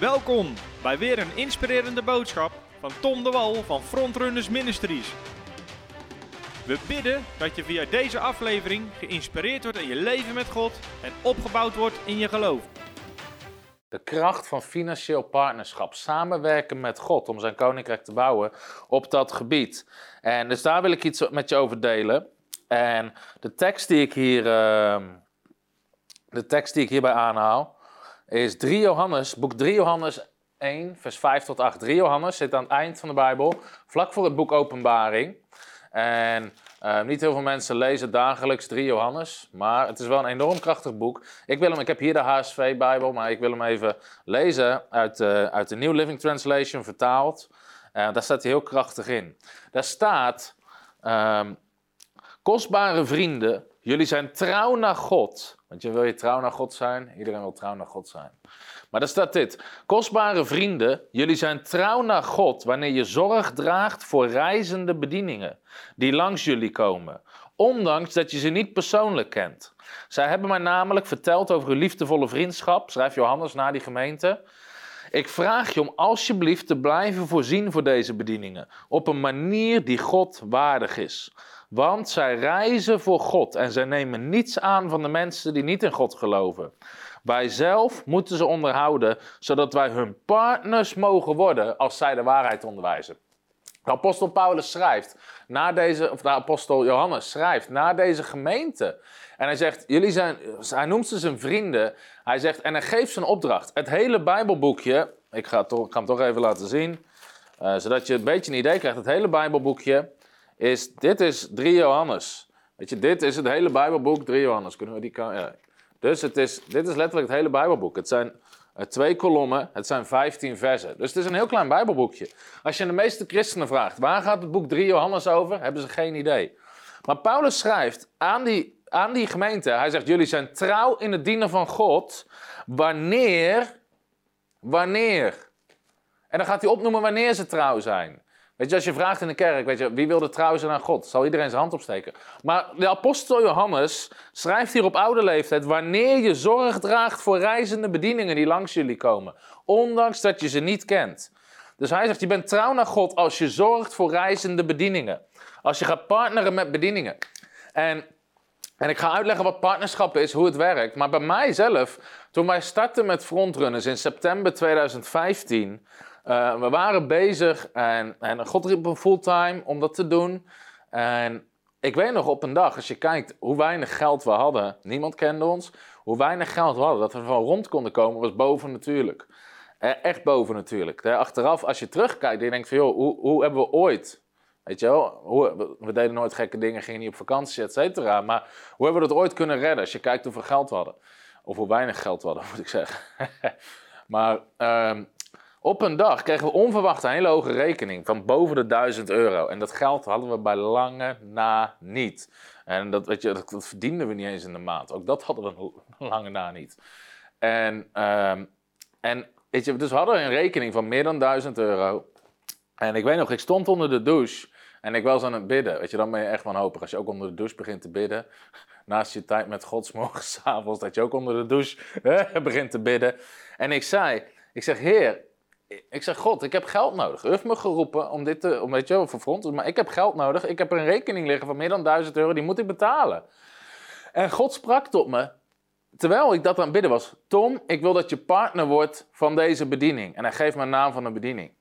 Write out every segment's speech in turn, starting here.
Welkom bij weer een inspirerende boodschap van Tom de Wal van Frontrunners Ministries. We bidden dat je via deze aflevering geïnspireerd wordt in je leven met God en opgebouwd wordt in je geloof. De kracht van financieel partnerschap, samenwerken met God om zijn koninkrijk te bouwen op dat gebied. En dus daar wil ik iets met je over delen. En de tekst die ik hier, uh, de tekst die ik hierbij aanhaal, is 3 Johannes, boek 3 Johannes 1, vers 5 tot 8. 3 Johannes zit aan het eind van de Bijbel, vlak voor het boek Openbaring. En uh, niet heel veel mensen lezen dagelijks 3 Johannes, maar het is wel een enorm krachtig boek. Ik, wil hem, ik heb hier de HSV-Bijbel, maar ik wil hem even lezen uit, uh, uit de New Living Translation, vertaald. Uh, daar staat hij heel krachtig in. Daar staat, um, kostbare vrienden, jullie zijn trouw naar God. Want je wil je trouw naar God zijn, iedereen wil trouw naar God zijn. Maar daar staat dit. Kostbare vrienden, jullie zijn trouw naar God wanneer je zorg draagt voor reizende bedieningen die langs jullie komen, ondanks dat je ze niet persoonlijk kent. Zij hebben mij namelijk verteld over uw liefdevolle vriendschap, schrijft Johannes naar die gemeente. Ik vraag je om alsjeblieft te blijven voorzien voor deze bedieningen, op een manier die God waardig is. Want zij reizen voor God en zij nemen niets aan van de mensen die niet in God geloven. Wij zelf moeten ze onderhouden, zodat wij hun partners mogen worden als zij de waarheid onderwijzen. De apostel Paulus schrijft naar deze, of de apostel Johannes schrijft naar deze gemeente. En hij zegt, jullie zijn, hij noemt ze zijn vrienden. Hij zegt, en hij geeft een opdracht. Het hele Bijbelboekje, ik ga, toch, ik ga hem toch even laten zien, uh, zodat je een beetje een idee krijgt. Het hele Bijbelboekje is, dit is 3 Johannes. Weet je, dit is het hele Bijbelboek 3 Johannes. Kunnen we die, ja. Dus het is, dit is letterlijk het hele Bijbelboek. Het zijn uh, twee kolommen, het zijn 15 versen. Dus het is een heel klein Bijbelboekje. Als je de meeste christenen vraagt, waar gaat het boek 3 Johannes over? Hebben ze geen idee. Maar Paulus schrijft aan die, aan die gemeente, hij zegt, jullie zijn trouw in het dienen van God, wanneer, wanneer. En dan gaat hij opnoemen wanneer ze trouw zijn. Weet je, als je vraagt in de kerk, weet je, wie wil er trouw zijn aan God? Zal iedereen zijn hand opsteken. Maar de apostel Johannes schrijft hier op oude leeftijd, wanneer je zorg draagt voor reizende bedieningen die langs jullie komen, ondanks dat je ze niet kent. Dus hij zegt, je bent trouw naar God als je zorgt voor reizende bedieningen. Als je gaat partneren met bedieningen. En, en ik ga uitleggen wat partnerschap is, hoe het werkt. Maar bij mijzelf, toen wij startten met Frontrunners in september 2015... Uh, we waren bezig en, en God riep me fulltime om dat te doen. En ik weet nog op een dag, als je kijkt hoe weinig geld we hadden, niemand kende ons, hoe weinig geld we hadden, dat we van rond konden komen, was boven natuurlijk. Eh, echt boven natuurlijk. Achteraf, als je terugkijkt, je denkt van joh, hoe, hoe hebben we ooit, weet je wel, hoe, we deden nooit gekke dingen, gingen niet op vakantie, et cetera. Maar hoe hebben we dat ooit kunnen redden als je kijkt hoeveel geld we hadden? Of hoe weinig geld we hadden, moet ik zeggen. maar um, op een dag kregen we onverwacht een hele hoge rekening van boven de 1000 euro. En dat geld hadden we bij lange na niet. En dat, weet je, dat, verdienden we niet eens in de maand. Ook dat hadden we lange na niet. En, um, en weet je, dus we hadden een rekening van meer dan 1000 euro. En ik weet nog, ik stond onder de douche. En ik was aan het bidden. Weet je, dan ben je echt wanhopig. Als je ook onder de douche begint te bidden. Naast je tijd met God, morgens, avonds, dat je ook onder de douche begint te bidden. En ik zei, ik zeg, Heer, ik zeg, God, ik heb geld nodig. U heeft me geroepen om dit te, om, weet je, voor front, maar ik heb geld nodig. Ik heb een rekening liggen van meer dan 1000 euro, die moet ik betalen. En God sprak tot me, terwijl ik dat aan het bidden was. Tom, ik wil dat je partner wordt van deze bediening. En hij geeft me een naam van een bediening.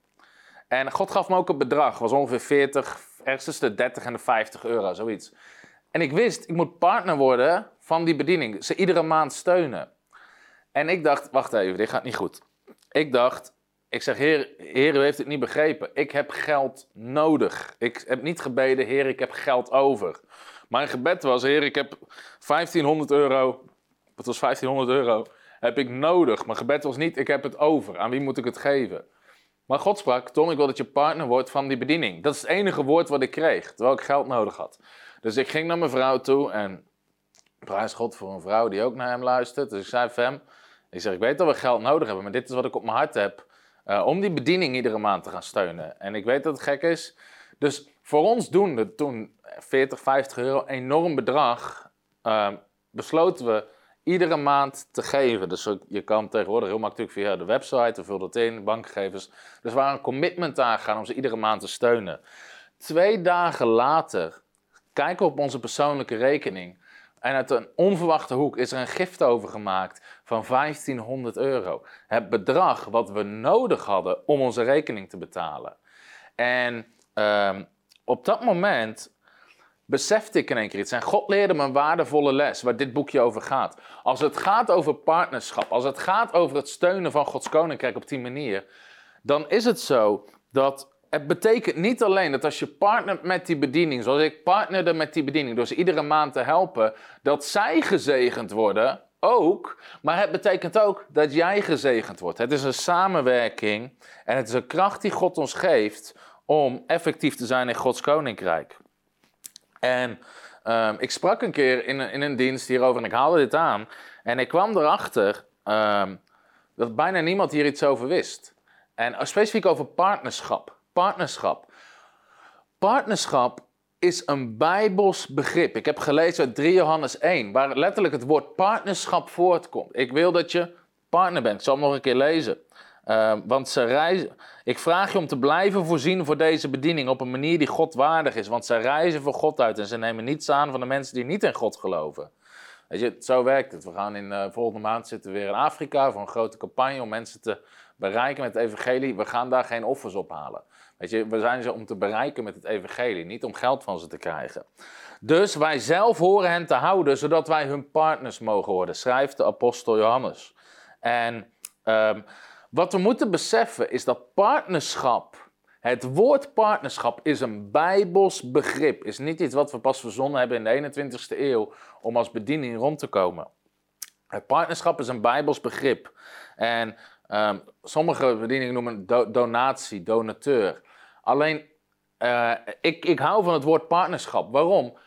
En God gaf me ook een bedrag, was ongeveer 40, ergens de 30 en de 50 euro, zoiets. En ik wist, ik moet partner worden van die bediening. Ze iedere maand steunen. En ik dacht, wacht even, dit gaat niet goed. Ik dacht, ik zeg, heer, heer, u heeft het niet begrepen. Ik heb geld nodig. Ik heb niet gebeden, heer, ik heb geld over. Mijn gebed was, heer, ik heb 1500 euro, het was 1500 euro, heb ik nodig. Mijn gebed was niet, ik heb het over. Aan wie moet ik het geven? Maar God sprak, Tom, ik wil dat je partner wordt van die bediening. Dat is het enige woord wat ik kreeg, terwijl ik geld nodig had. Dus ik ging naar mijn vrouw toe en prijs God voor een vrouw die ook naar hem luistert. Dus ik zei, Fem, ik zeg, ik weet dat we geld nodig hebben, maar dit is wat ik op mijn hart heb. Uh, om die bediening iedere maand te gaan steunen. En ik weet dat het gek is. Dus voor ons doen we toen 40, 50 euro, enorm bedrag, uh, besloten we iedere maand te geven. Dus je kan tegenwoordig heel makkelijk via de website, vul dat in, bankgegevens. Dus we waren een commitment aangegaan om ze iedere maand te steunen. Twee dagen later kijken we op onze persoonlijke rekening. En uit een onverwachte hoek is er een gift overgemaakt van 1500 euro. Het bedrag wat we nodig hadden om onze rekening te betalen. En ehm, op dat moment besefte ik in één keer iets. En God leerde me een waardevolle les waar dit boekje over gaat. Als het gaat over partnerschap, als het gaat over het steunen van Gods koninkrijk op die manier, dan is het zo dat het betekent niet alleen dat als je partnert met die bediening, zoals ik partnerde met die bediening, door ze iedere maand te helpen, dat zij gezegend worden, ook. Maar het betekent ook dat jij gezegend wordt. Het is een samenwerking en het is een kracht die God ons geeft om effectief te zijn in Gods koninkrijk. En um, ik sprak een keer in in een dienst hierover en ik haalde dit aan. En ik kwam erachter um, dat bijna niemand hier iets over wist. En specifiek over partnerschap. Partnerschap. Partnerschap is een bijbels begrip. Ik heb gelezen uit 3 Johannes 1, waar letterlijk het woord partnerschap voortkomt. Ik wil dat je partner bent. Ik zal hem nog een keer lezen. Uh, want ze reizen. Ik vraag je om te blijven voorzien voor deze bediening op een manier die God waardig is. Want zij reizen voor God uit en ze nemen niets aan van de mensen die niet in God geloven. Weet je, zo werkt het. We gaan in uh, volgende maand zitten we weer in Afrika voor een grote campagne om mensen te bereiken met het evangelie. We gaan daar geen offers ophalen. We zijn ze om te bereiken met het evangelie, niet om geld van ze te krijgen. Dus wij zelf horen hen te houden, zodat wij hun partners mogen worden, schrijft de apostel Johannes. En um, wat we moeten beseffen is dat partnerschap, het woord partnerschap is een bijbels begrip. Is niet iets wat we pas verzonnen hebben in de 21ste eeuw om als bediening rond te komen. Het partnerschap is een bijbels begrip. En um, sommige bedieningen noemen do donatie, donateur. Alleen, uh, ik, ik hou van het woord partnerschap. Waarom?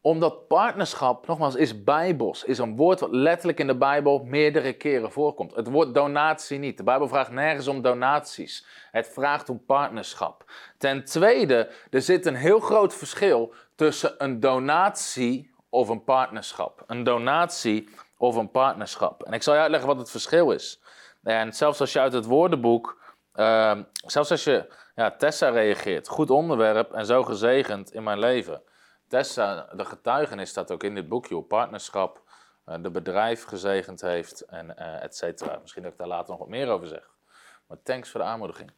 Omdat partnerschap, nogmaals, is bijbels. Is een woord wat letterlijk in de Bijbel meerdere keren voorkomt. Het woord donatie niet. De Bijbel vraagt nergens om donaties. Het vraagt om partnerschap. Ten tweede, er zit een heel groot verschil tussen een donatie of een partnerschap. Een donatie of een partnerschap. En ik zal je uitleggen wat het verschil is. En zelfs als je uit het woordenboek, uh, zelfs als je, ja, Tessa reageert, goed onderwerp en zo gezegend in mijn leven. Tessa, de getuigenis staat ook in dit boekje hoe partnerschap uh, de bedrijf gezegend heeft en uh, et cetera. Misschien dat ik daar later nog wat meer over zeg. Maar thanks voor de aanmoediging.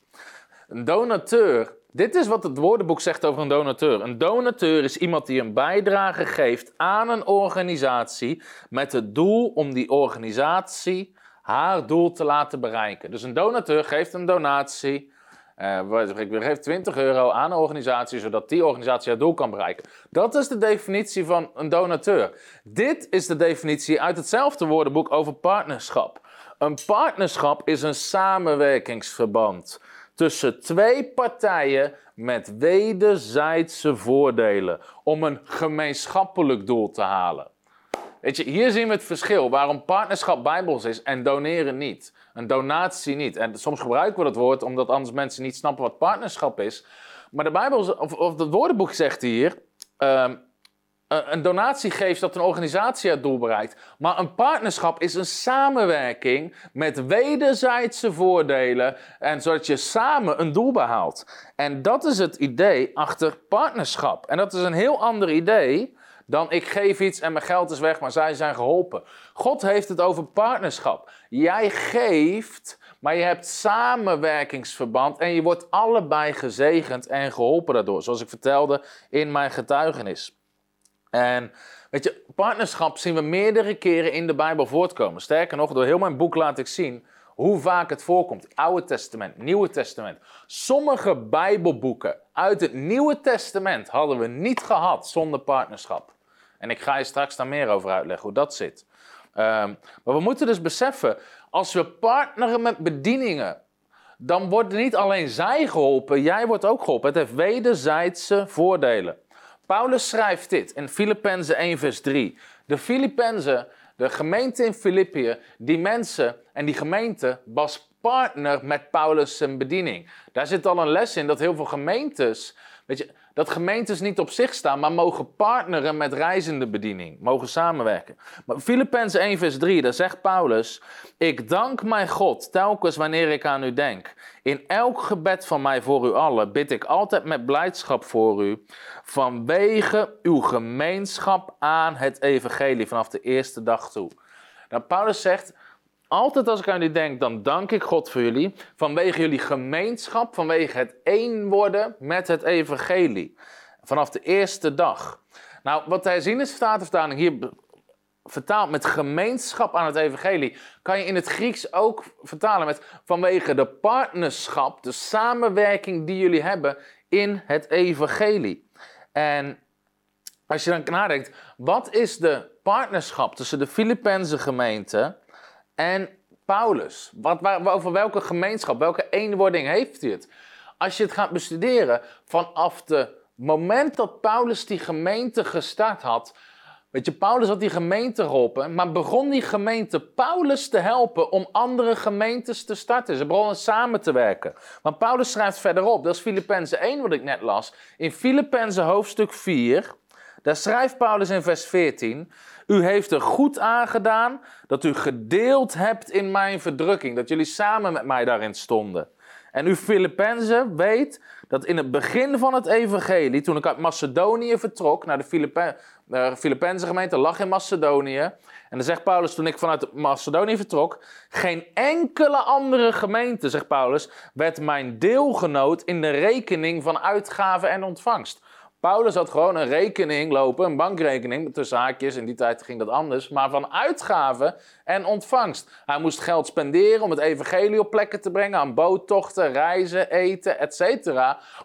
Een donateur, dit is wat het woordenboek zegt over een donateur. Een donateur is iemand die een bijdrage geeft aan een organisatie met het doel om die organisatie haar doel te laten bereiken. Dus een donateur geeft een donatie uh, ik geef 20 euro aan een organisatie, zodat die organisatie haar doel kan bereiken. Dat is de definitie van een donateur. Dit is de definitie uit hetzelfde woordenboek over partnerschap. Een partnerschap is een samenwerkingsverband tussen twee partijen met wederzijdse voordelen om een gemeenschappelijk doel te halen. Weet je, hier zien we het verschil waarom partnerschap bijbels is en doneren niet. Een donatie niet. En soms gebruiken we dat woord omdat anders mensen niet snappen wat partnerschap is. Maar de Bijbel, of, of het woordenboek zegt hier, um, een donatie geeft dat een organisatie het doel bereikt. Maar een partnerschap is een samenwerking met wederzijdse voordelen. En zodat je samen een doel behaalt. En dat is het idee achter partnerschap. En dat is een heel ander idee dan ik geef iets en mijn geld is weg, maar zij zijn geholpen. God heeft het over partnerschap. Jij geeft, maar je hebt samenwerkingsverband en je wordt allebei gezegend en geholpen daardoor, zoals ik vertelde in mijn getuigenis. En weet je, partnerschap zien we meerdere keren in de Bijbel voortkomen. Sterker nog, door heel mijn boek laat ik zien hoe vaak het voorkomt. Oude Testament, Nieuwe Testament. Sommige Bijbelboeken uit het Nieuwe Testament hadden we niet gehad zonder partnerschap. En ik ga je straks daar meer over uitleggen hoe dat zit. Um, maar we moeten dus beseffen, als we partneren met bedieningen, dan worden niet alleen zij geholpen, jij wordt ook geholpen. Het heeft wederzijdse voordelen. Paulus schrijft dit in Filippenzen 1, vers 3. De Filippenzen, de gemeente in Filippië, die mensen en die gemeente was partner met Paulus' bediening. Daar zit al een les in dat heel veel gemeentes Weet je, dat gemeentes niet op zich staan, maar mogen partneren met reizende bediening. Mogen samenwerken. Maar Filippenzen 1 vers 3, daar zegt Paulus... Ik dank mijn God telkens wanneer ik aan u denk. In elk gebed van mij voor u allen bid ik altijd met blijdschap voor u... vanwege uw gemeenschap aan het evangelie vanaf de eerste dag toe. Nou, Paulus zegt... Altijd als ik aan u denk, dan dank ik God voor jullie. Vanwege jullie gemeenschap, vanwege het één worden met het evangelie. Vanaf de eerste dag. Nou, wat hij zien is vertaling hier vertaald met gemeenschap aan het evangelie, kan je in het Grieks ook vertalen met vanwege de partnerschap, de samenwerking die jullie hebben in het evangelie. En als je dan nadenkt, wat is de partnerschap tussen de Filipijnse gemeente en Paulus? Wat, waar, over welke gemeenschap, welke eenwording heeft hij het? Als je het gaat bestuderen, vanaf het moment dat Paulus die gemeente gestart had, Weet je, Paulus had die gemeente geholpen, maar begon die gemeente Paulus te helpen om andere gemeentes te starten. Ze begonnen samen te werken. Want Paulus schrijft verderop, dat is Filippenzen 1 wat ik net las. In Filippenzen hoofdstuk 4, daar schrijft Paulus in vers 14. U heeft er goed aangedaan dat u gedeeld hebt in mijn verdrukking. Dat jullie samen met mij daarin stonden. En u Filippenzen weet dat in het begin van het evangelie, toen ik uit Macedonië vertrok naar de Filippen, gemeente, lag in Macedonië. En dan zegt Paulus, toen ik vanuit Macedonië vertrok, geen enkele andere gemeente, zegt Paulus, werd mijn deelgenoot in de rekening van uitgaven en ontvangst. Paulus had gewoon een rekening lopen, een bankrekening, tussen haakjes, in die tijd ging dat anders, maar van uitgaven en ontvangst. Hij moest geld spenderen om het evangelie op plekken te brengen, aan boottochten, reizen, eten, etc.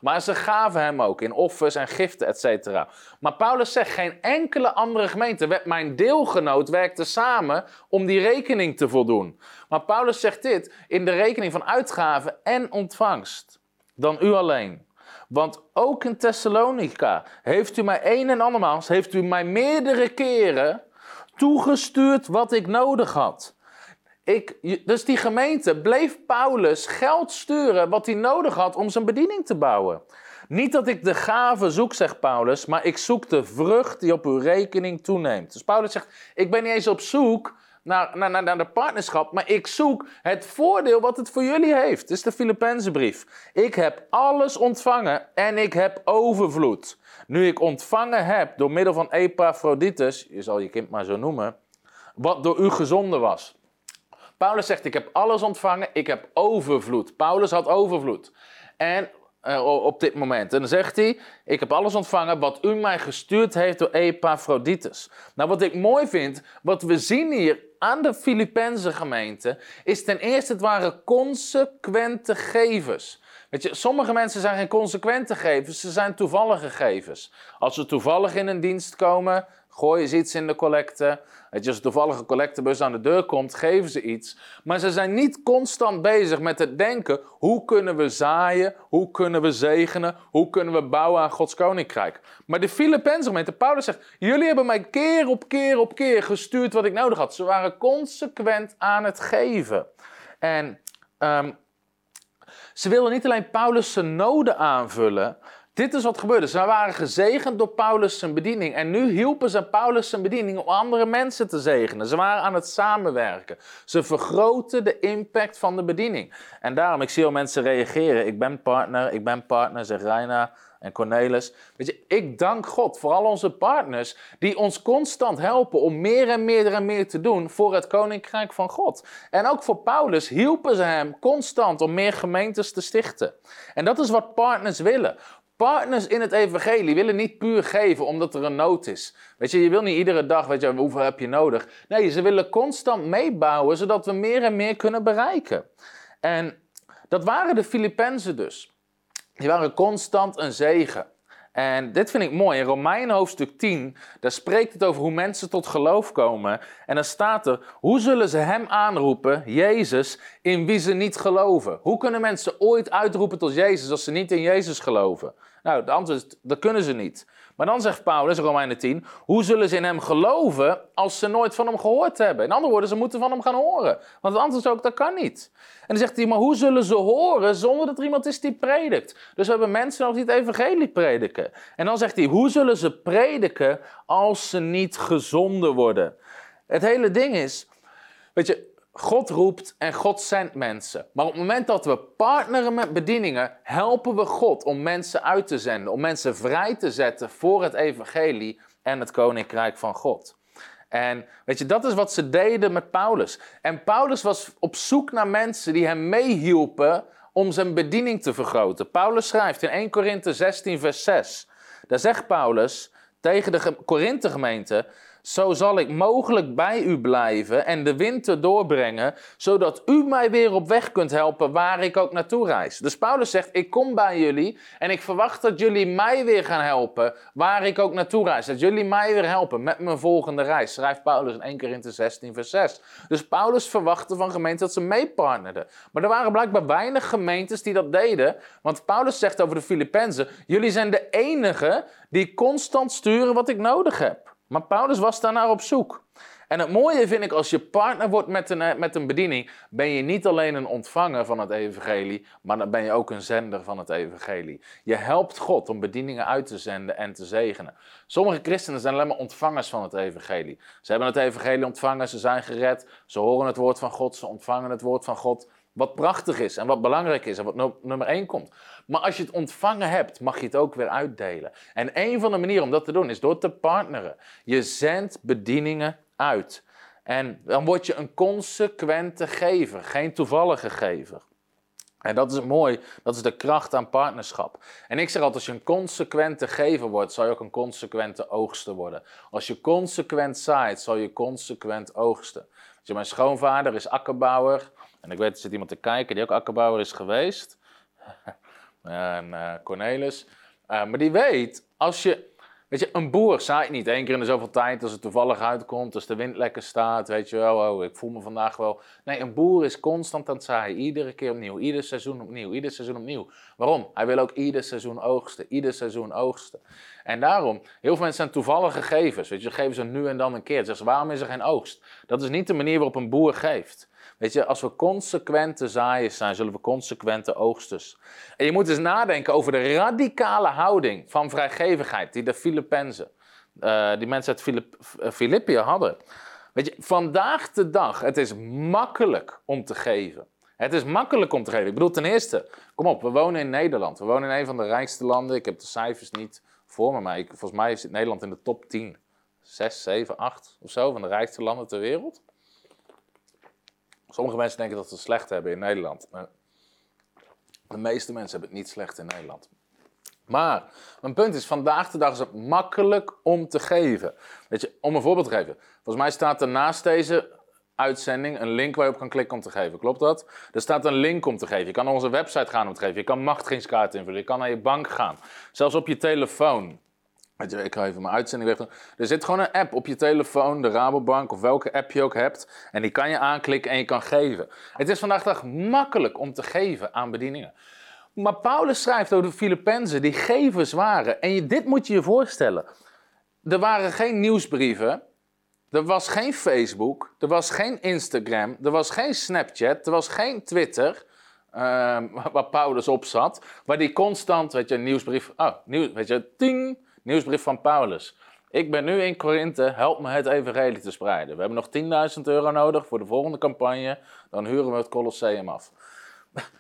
Maar ze gaven hem ook in offers en giften, etc. Maar Paulus zegt, geen enkele andere gemeente, mijn deelgenoot werkte samen om die rekening te voldoen. Maar Paulus zegt dit, in de rekening van uitgaven en ontvangst, dan u alleen. Want ook in Thessalonica heeft u mij een en andermaals, heeft u mij meerdere keren toegestuurd wat ik nodig had. Ik, dus die gemeente bleef Paulus geld sturen wat hij nodig had om zijn bediening te bouwen. Niet dat ik de gave zoek, zegt Paulus, maar ik zoek de vrucht die op uw rekening toeneemt. Dus Paulus zegt: Ik ben niet eens op zoek naar, de partnerschap, maar ik zoek het voordeel wat het voor jullie heeft. Het is de Filippense brief. Ik heb alles ontvangen en ik heb overvloed. Nu ik ontvangen heb door middel van Epaphroditus, je zal je kind maar zo noemen, wat door u gezonden was. Paulus zegt: Ik heb alles ontvangen, ik heb overvloed. Paulus had overvloed. En uh, op dit moment. En dan zegt hij: Ik heb alles ontvangen wat u mij gestuurd heeft door Epaphroditus. Nou, wat ik mooi vind, wat we zien hier aan de Filipijnse gemeente, is ten eerste, het waren consequente gevers. Weet je, sommige mensen zijn geen consequente gevers, ze zijn toevallige gevers. Als ze toevallig in een dienst komen, gooien ze iets in de collecte. Weet je, als een toevallige collectebus aan de deur komt, geven ze iets. Maar ze zijn niet constant bezig met het denken: hoe kunnen we zaaien? Hoe kunnen we zegenen? Hoe kunnen we bouwen aan Gods koninkrijk? Maar de Filippenzen gemeente, Paulus zegt: Jullie hebben mij keer op keer op keer gestuurd wat ik nodig had. Ze waren consequent aan het geven. En um, ze wilden niet alleen Paulus' noden aanvullen, dit is wat gebeurde. Ze waren gezegend door Paulus' zijn bediening. En nu hielpen ze Paulus' zijn bediening om andere mensen te zegenen. Ze waren aan het samenwerken. Ze vergroten de impact van de bediening. En daarom, ik zie al mensen reageren. Ik ben partner, ik ben partner, zegt Reina en Cornelis. Weet je, ik dank God voor al onze partners die ons constant helpen om meer en meer en meer te doen voor het koninkrijk van God. En ook voor Paulus hielpen ze hem constant om meer gemeentes te stichten. En dat is wat partners willen. Partners in het evangelie willen niet puur geven omdat er een nood is. Weet je, je wil niet iedere dag, weet je, hoeveel heb je nodig? Nee, ze willen constant meebouwen zodat we meer en meer kunnen bereiken. En dat waren de Filippenzen dus. Die waren constant een zegen. En dit vind ik mooi. In Romeinen hoofdstuk 10, daar spreekt het over hoe mensen tot geloof komen. En dan staat er, hoe zullen ze hem aanroepen, Jezus, in wie ze niet geloven? Hoe kunnen mensen ooit uitroepen tot Jezus als ze niet in Jezus geloven? Nou, de antwoord is, dat kunnen ze niet. Maar dan zegt Paulus, Romeinen 10, hoe zullen ze in hem geloven als ze nooit van hem gehoord hebben? In andere woorden, ze moeten van hem gaan horen. Want het antwoord is ook, dat kan niet. En dan zegt hij, maar hoe zullen ze horen zonder dat er iemand is die predikt? Dus we hebben mensen nog die het evangelie prediken. En dan zegt hij, hoe zullen ze prediken als ze niet gezonden worden? Het hele ding is, weet je, God roept en God zendt mensen. Maar op het moment dat we partneren met bedieningen, helpen we God om mensen uit te zenden, om mensen vrij te zetten voor het evangelie en het koninkrijk van God. En weet je, dat is wat ze deden met Paulus. En Paulus was op zoek naar mensen die hem meehielpen om zijn bediening te vergroten. Paulus schrijft in 1 Korinthe 16, vers 6. Daar zegt Paulus tegen de Korinthe gemeente: zo zal ik mogelijk bij u blijven en de winter doorbrengen, zodat u mij weer op weg kunt helpen waar ik ook naartoe reis. Dus Paulus zegt: Ik kom bij jullie en ik verwacht dat jullie mij weer gaan helpen waar ik ook naartoe reis. Dat jullie mij weer helpen met mijn volgende reis. Schrijft Paulus in 1 Korinthe 16, vers 6. Dus Paulus verwachtte van gemeenten dat ze meepartnerden. Maar er waren blijkbaar weinig gemeentes die dat deden. Want Paulus zegt over de Filippenzen: Jullie zijn de enigen die constant sturen wat ik nodig heb. Maar Paulus was daarnaar op zoek. En het mooie vind ik, als je partner wordt met een, eh, met een bediening, ben je niet alleen een ontvanger van het evangelie, maar dan ben je ook een zender van het evangelie. Je helpt God om bedieningen uit te zenden en te zegenen. Sommige christenen zijn alleen maar ontvangers van het evangelie. Ze hebben het evangelie ontvangen, ze zijn gered, ze horen het woord van God, ze ontvangen het woord van God. Wat prachtig is en wat belangrijk is en wat nummer één komt. Maar als je het ontvangen hebt, mag je het ook weer uitdelen. En een van de manieren om dat te doen is door te partneren. Je zendt bedieningen uit. En dan word je een consequente gever, geen toevallige gever. En dat is mooi, dat is de kracht aan partnerschap. En ik zeg altijd, als je een consequente gever wordt, zal je ook een consequente oogster worden. Als je consequent zaait, zal je consequent oogsten. Mijn schoonvader is akkerbouwer. En ik weet, er zit iemand te kijken die ook akkerbouwer is geweest. en uh, Cornelis. Uh, maar die weet, als je, weet je, een boer zaait niet één keer in de zoveel tijd als het toevallig uitkomt, als de wind lekker staat, weet je wel, oh, ik voel me vandaag wel. Nee, een boer is constant aan het zaaien, iedere keer opnieuw, ieder seizoen opnieuw, ieder seizoen opnieuw. Waarom? Hij wil ook ieder seizoen oogsten, ieder seizoen oogsten. En daarom, heel veel mensen zijn toevallige gevers, weet je, geven ze nu en dan een keer. Zeggen ze, waarom is er geen oogst? Dat is niet de manier waarop een boer geeft. Weet je, als we consequente zaaiers zijn, zullen we consequente oogsters. En je moet eens nadenken over de radicale houding van vrijgevigheid die de Filippenzen, uh, die mensen uit uh, Filippië hadden. Weet je, vandaag de dag, het is makkelijk om te geven. Het is makkelijk om te geven. Ik bedoel, ten eerste, kom op, we wonen in Nederland. We wonen in een van de rijkste landen. Ik heb de cijfers niet voor me, maar ik, volgens mij zit Nederland in de top 10. 6, 7, 8 of zo van de rijkste landen ter wereld. Sommige mensen denken dat ze het slecht hebben in Nederland. Maar de meeste mensen hebben het niet slecht in Nederland. Maar mijn punt is, vandaag de dag is het makkelijk om te geven. Weet je, om een voorbeeld te geven. Volgens mij staat er naast deze uitzending een link waar je op kan klikken om te geven. Klopt dat? Er staat een link om te geven. Je kan naar onze website gaan om te geven. Je kan machtigingskaart invullen. Je kan naar je bank gaan. Zelfs op je telefoon. Ik ga even mijn uitzending weg. Er zit gewoon een app op je telefoon, de Rabobank of welke app je ook hebt. En die kan je aanklikken en je kan geven. Het is vandaag dag makkelijk om te geven aan bedieningen. Maar Paulus schrijft over de Filippenzen die gevers waren. En dit moet je je voorstellen. Er waren geen nieuwsbrieven. Er was geen Facebook. Er was geen Instagram. Er was geen Snapchat. Er was geen Twitter. Uh, waar Paulus op zat. Waar die constant, weet je, nieuwsbrief. Oh, nieuws, weet je, ting Nieuwsbrief van Paulus. Ik ben nu in Korinthe, help me het evangelie te spreiden. We hebben nog 10.000 euro nodig voor de volgende campagne, dan huren we het Colosseum af.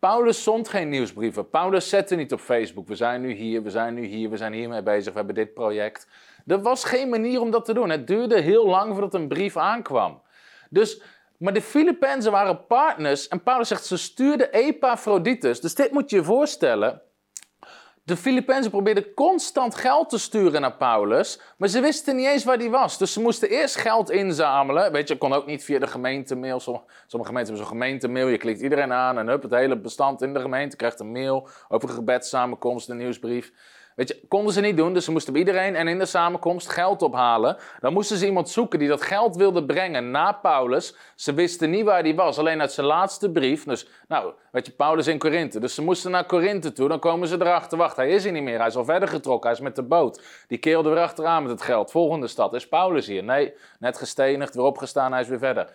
Paulus zond geen nieuwsbrieven. Paulus zette niet op Facebook, we zijn nu hier, we zijn nu hier, we zijn hiermee bezig, we hebben dit project. Er was geen manier om dat te doen. Het duurde heel lang voordat een brief aankwam. Dus, maar de Filippenzen waren partners en Paulus zegt ze stuurden Epaphroditus. Dus dit moet je je voorstellen. De Filippenzen probeerden constant geld te sturen naar Paulus, maar ze wisten niet eens waar die was. Dus ze moesten eerst geld inzamelen. Weet je, kon ook niet via de gemeentemail. Sommige, gemeenten hebben zo'n gemeentemail. Je klikt iedereen aan en hup, het hele bestand in de gemeente krijgt een mail over een gebedssamenkomst, een nieuwsbrief. Weet je, konden ze niet doen, dus ze moesten bij iedereen en in de samenkomst geld ophalen. Dan moesten ze iemand zoeken die dat geld wilde brengen na Paulus. Ze wisten niet waar hij was, alleen uit zijn laatste brief. Dus, nou, weet je, Paulus in Korinthe. Dus ze moesten naar Korinthe toe, dan komen ze erachter. Wacht, hij is hier niet meer, hij is al verder getrokken, hij is met de boot. Die kerel er achteraan met het geld. Volgende stad, is Paulus hier? Nee, net gestenigd, weer opgestaan, hij is weer verder.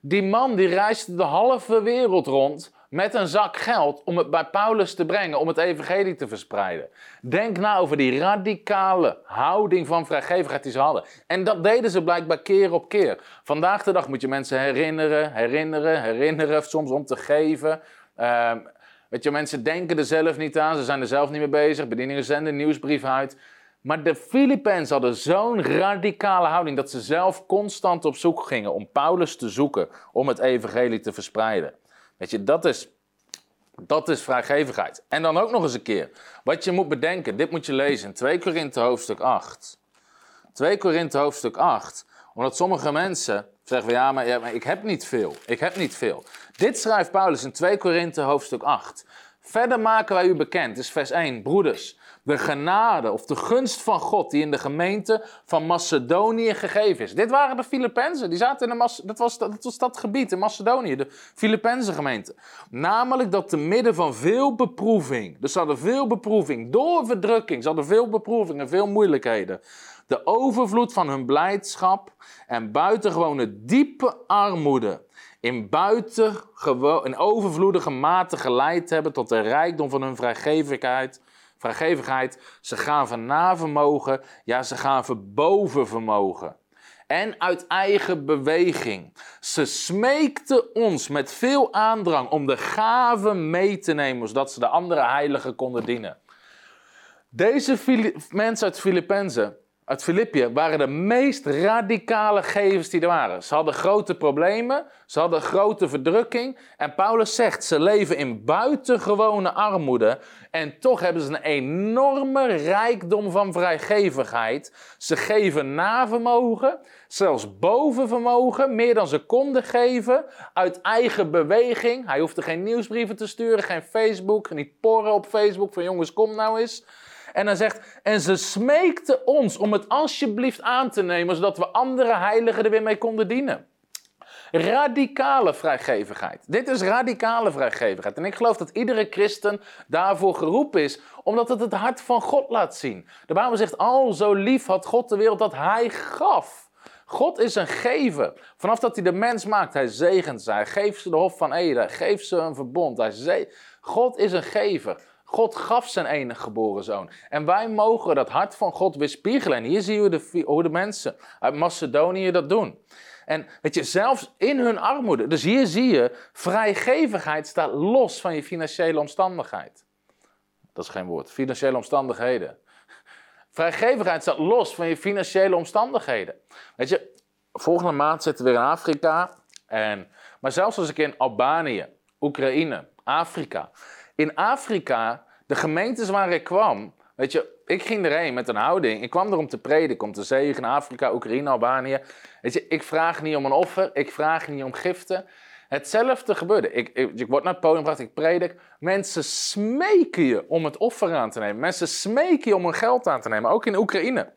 Die man die reisde de halve wereld rond met een zak geld om het bij Paulus te brengen, om het evangelie te verspreiden. Denk nou over die radicale houding van vrijgevigheid die ze hadden. En dat deden ze blijkbaar keer op keer. Vandaag de dag moet je mensen herinneren, herinneren, herinneren, soms om te geven. Uh, weet je, mensen denken er zelf niet aan, ze zijn er zelf niet mee bezig, bedieningen zenden nieuwsbrief uit. Maar de Filipijnen hadden zo'n radicale houding dat ze zelf constant op zoek gingen om Paulus te zoeken, om het evangelie te verspreiden. Weet je, dat is, dat is vrijgevigheid. En dan ook nog eens een keer, wat je moet bedenken, dit moet je lezen in 2 Korinthe hoofdstuk 8. 2 Korinthe hoofdstuk 8, omdat sommige mensen zeggen van ja maar, ja, maar ik heb niet veel, ik heb niet veel. Dit schrijft Paulus in 2 Korinthe hoofdstuk 8. Verder maken wij u bekend, is vers 1, broeders, de genade of de gunst van God die in de gemeente van Macedonië gegeven is. Dit waren de Filippenzen, die zaten in de dat, was, dat was dat gebied in Macedonië, de Filippense gemeente. Namelijk dat te midden van veel beproeving, dus ze hadden veel beproeving door verdrukking, ze hadden veel beproevingen, veel moeilijkheden. De overvloed van hun blijdschap en buitengewone diepe armoede in buitengewoon, in overvloedige mate geleid hebben tot de rijkdom van hun vrijgevigheid vrijgevigheid. Ze gaven na vermogen, ja, ze gaven boven vermogen. En uit eigen beweging. Ze smeekten ons met veel aandrang om de gaven mee te nemen, zodat ze de andere heiligen konden dienen. Deze mensen uit Filippenzen uit Filippië waren de meest radicale gevers die er waren. Ze hadden grote problemen, ze hadden grote verdrukking. En Paulus zegt, ze leven in buitengewone armoede. En toch hebben ze een enorme rijkdom van vrijgevigheid. Ze geven na vermogen, zelfs boven vermogen, meer dan ze konden geven. Uit eigen beweging. Hij hoefde geen nieuwsbrieven te sturen, geen Facebook, niet porren op Facebook van jongens, kom nou eens. En hij zegt, en ze smeekten ons om het alsjeblieft aan te nemen, zodat we andere heiligen er weer mee konden dienen. Radicale vrijgevigheid. Dit is radicale vrijgevigheid. En ik geloof dat iedere christen daarvoor geroepen is, omdat het het hart van God laat zien. De Bijbel zegt, al zo lief had God de wereld dat hij gaf. God is een gever. Vanaf dat hij de mens maakt, hij zegent ze. Hij geeft ze de hof van Eden. Hij geeft ze een verbond. Hij God is een gever. God gaf zijn enige geboren zoon. En wij mogen dat hart van God weerspiegelen. En hier zien we de, hoe de mensen uit Macedonië dat doen. En weet je, zelfs in hun armoede. Dus hier zie je, vrijgevigheid staat los van je financiële omstandigheid. Dat is geen woord. Financiële omstandigheden. Vrijgevigheid staat los van je financiële omstandigheden. Weet je, volgende maand zitten we weer in Afrika. En, maar zelfs als ik in Albanië, Oekraïne, Afrika. In Afrika, de gemeentes waar ik kwam, weet je, ik ging erheen met een houding. Ik kwam er om te prediken, om te zegenen, Afrika, Oekraïne, Albanië. Weet je, ik vraag niet om een offer, ik vraag niet om giften. Hetzelfde gebeurde. Ik, ik, word naar het podium gebracht, ik predik. Mensen smeken je om het offer aan te nemen. Mensen smeken je om hun geld aan te nemen, ook in Oekraïne.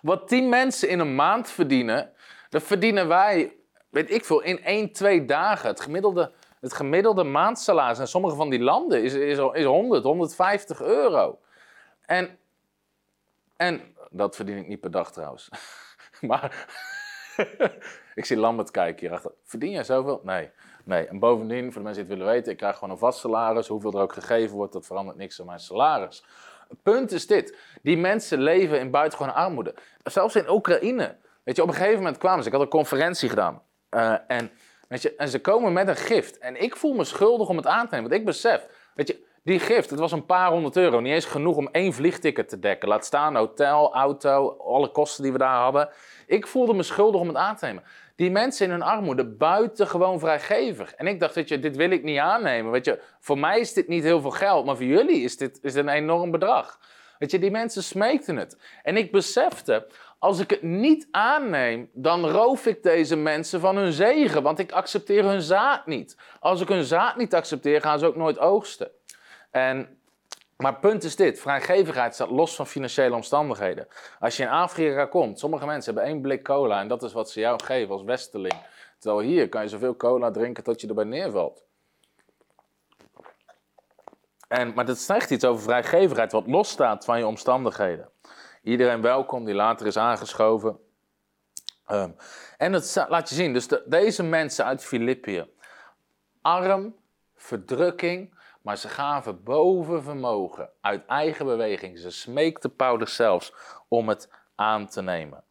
Wat tien mensen in een maand verdienen, dat verdienen wij, weet ik veel, in één, twee dagen. Het gemiddelde het gemiddelde maandsalaris in sommige van die landen is, is, is 100, 150 euro. En, en dat verdien ik niet per dag trouwens. maar ik zie Lambert kijken hierachter. Verdien jij zoveel? Nee. Nee, en bovendien, voor de mensen die het willen weten, ik krijg gewoon een vast salaris. Hoeveel er ook gegeven wordt, dat verandert niks aan mijn salaris. Het punt is dit: die mensen leven in buitengewone armoede. Zelfs in Oekraïne. Weet je, op een gegeven moment kwamen ze. Ik had een conferentie gedaan. Uh, en Weet je, en ze komen met een gift. En ik voel me schuldig om het aan te nemen. Want ik besef, weet je, die gift, het was een paar honderd euro. Niet eens genoeg om één vliegticket te dekken. Laat staan hotel, auto, alle kosten die we daar hadden. Ik voelde me schuldig om het aan te nemen. Die mensen in hun armoede buitengewoon vrijgevig. En ik dacht, weet je, dit wil ik niet aannemen. Weet je, voor mij is dit niet heel veel geld, maar voor jullie is dit, is een enorm bedrag. Weet je, die mensen smeekten het. En ik besefte, als ik het niet aanneem, dan roof ik deze mensen van hun zegen, want ik accepteer hun zaad niet. Als ik hun zaad niet accepteer, gaan ze ook nooit oogsten. En Maar punt is dit: vrijgevigheid staat los van financiële omstandigheden. Als je in Afrika komt, sommige mensen hebben één blik cola en dat is wat ze jou geven als westerling. Terwijl hier kan je zoveel cola drinken tot je erbij neervalt. En, maar dat zegt iets over vrijgevigheid, wat losstaat van je omstandigheden. Iedereen welkom die later is aangeschoven. Um, en dat laat je zien, dus deze mensen uit Filippië, arm, verdrukking, maar ze gaven boven vermogen uit eigen beweging. Ze smeekten Paulus zelfs om het aan te nemen.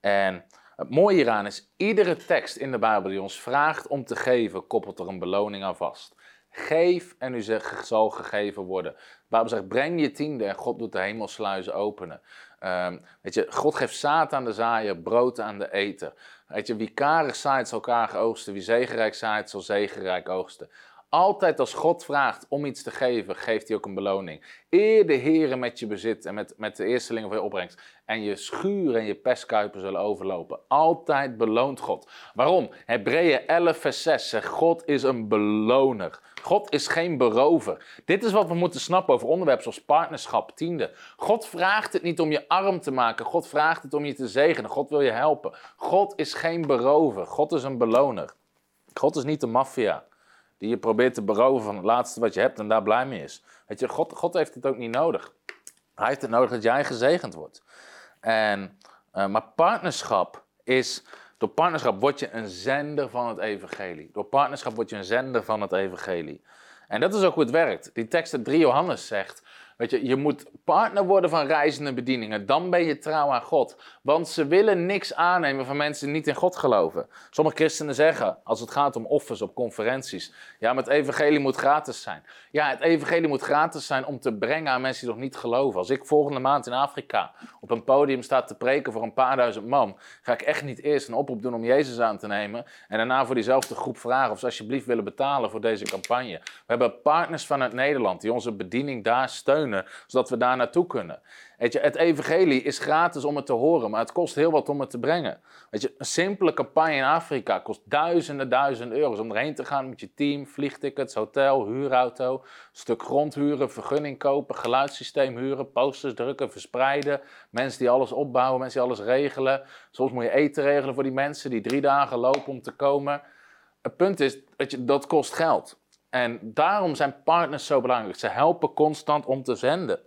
En het mooie hieraan is, iedere tekst in de Bijbel die ons vraagt om te geven, koppelt er een beloning aan vast. Geef en u zal gegeven worden. De Bijbel zegt, breng je tiende en God doet de hemelsluizen openen. Um, weet je, God geeft zaad aan de zaaier, brood aan de eter. Weet je, wie karig zaait zal karig oogsten, wie zegenrijk zaait zal zegenrijk oogsten. Altijd als God vraagt om iets te geven, geeft hij ook een beloning. Eer de Heeren met je bezit en met, met de eerstelingen van je opbrengst. En je schuur en je pestkuipen zullen overlopen. Altijd beloont God. Waarom? Hebreeën 11 vers 6 zegt, God is een beloner. God is geen berover. Dit is wat we moeten snappen over onderwerpen zoals partnerschap, tiende. God vraagt het niet om je arm te maken. God vraagt het om je te zegenen. God wil je helpen. God is geen berover. God is een beloner. God is niet de maffia die je probeert te beroven van het laatste wat je hebt en daar blij mee is. Weet je, God, God heeft het ook niet nodig. Hij heeft het nodig dat jij gezegend wordt. En, uh, maar partnerschap is, door partnerschap word je een zender van het evangelie. Door partnerschap word je een zender van het evangelie. En dat is ook hoe het werkt. Die tekst uit 3 Johannes zegt, Weet je, je moet partner worden van reizende bedieningen. Dan ben je trouw aan God. Want ze willen niks aannemen van mensen die niet in God geloven. Sommige christenen zeggen, als het gaat om offers op conferenties. Ja, maar het evangelie moet gratis zijn. Ja, het evangelie moet gratis zijn om te brengen aan mensen die nog niet geloven. Als ik volgende maand in Afrika op een podium sta te preken voor een paar duizend man. Ga ik echt niet eerst een oproep doen om Jezus aan te nemen. En daarna voor diezelfde groep vragen of ze alsjeblieft willen betalen voor deze campagne. We hebben partners vanuit Nederland die onze bediening daar steunen zodat we daar naartoe kunnen. Weet je, het evangelie is gratis om het te horen, maar het kost heel wat om het te brengen. Weet je, een simpele campagne in Afrika kost duizenden, duizenden euro's om erheen te gaan met je team, vliegtickets, hotel, huurauto, stuk grond huren, vergunning kopen, geluidssysteem huren, posters drukken, verspreiden, mensen die alles opbouwen, mensen die alles regelen. Soms moet je eten regelen voor die mensen die drie dagen lopen om te komen. Het punt is, weet je, dat kost geld. En daarom zijn partners zo belangrijk. Ze helpen constant om te zenden.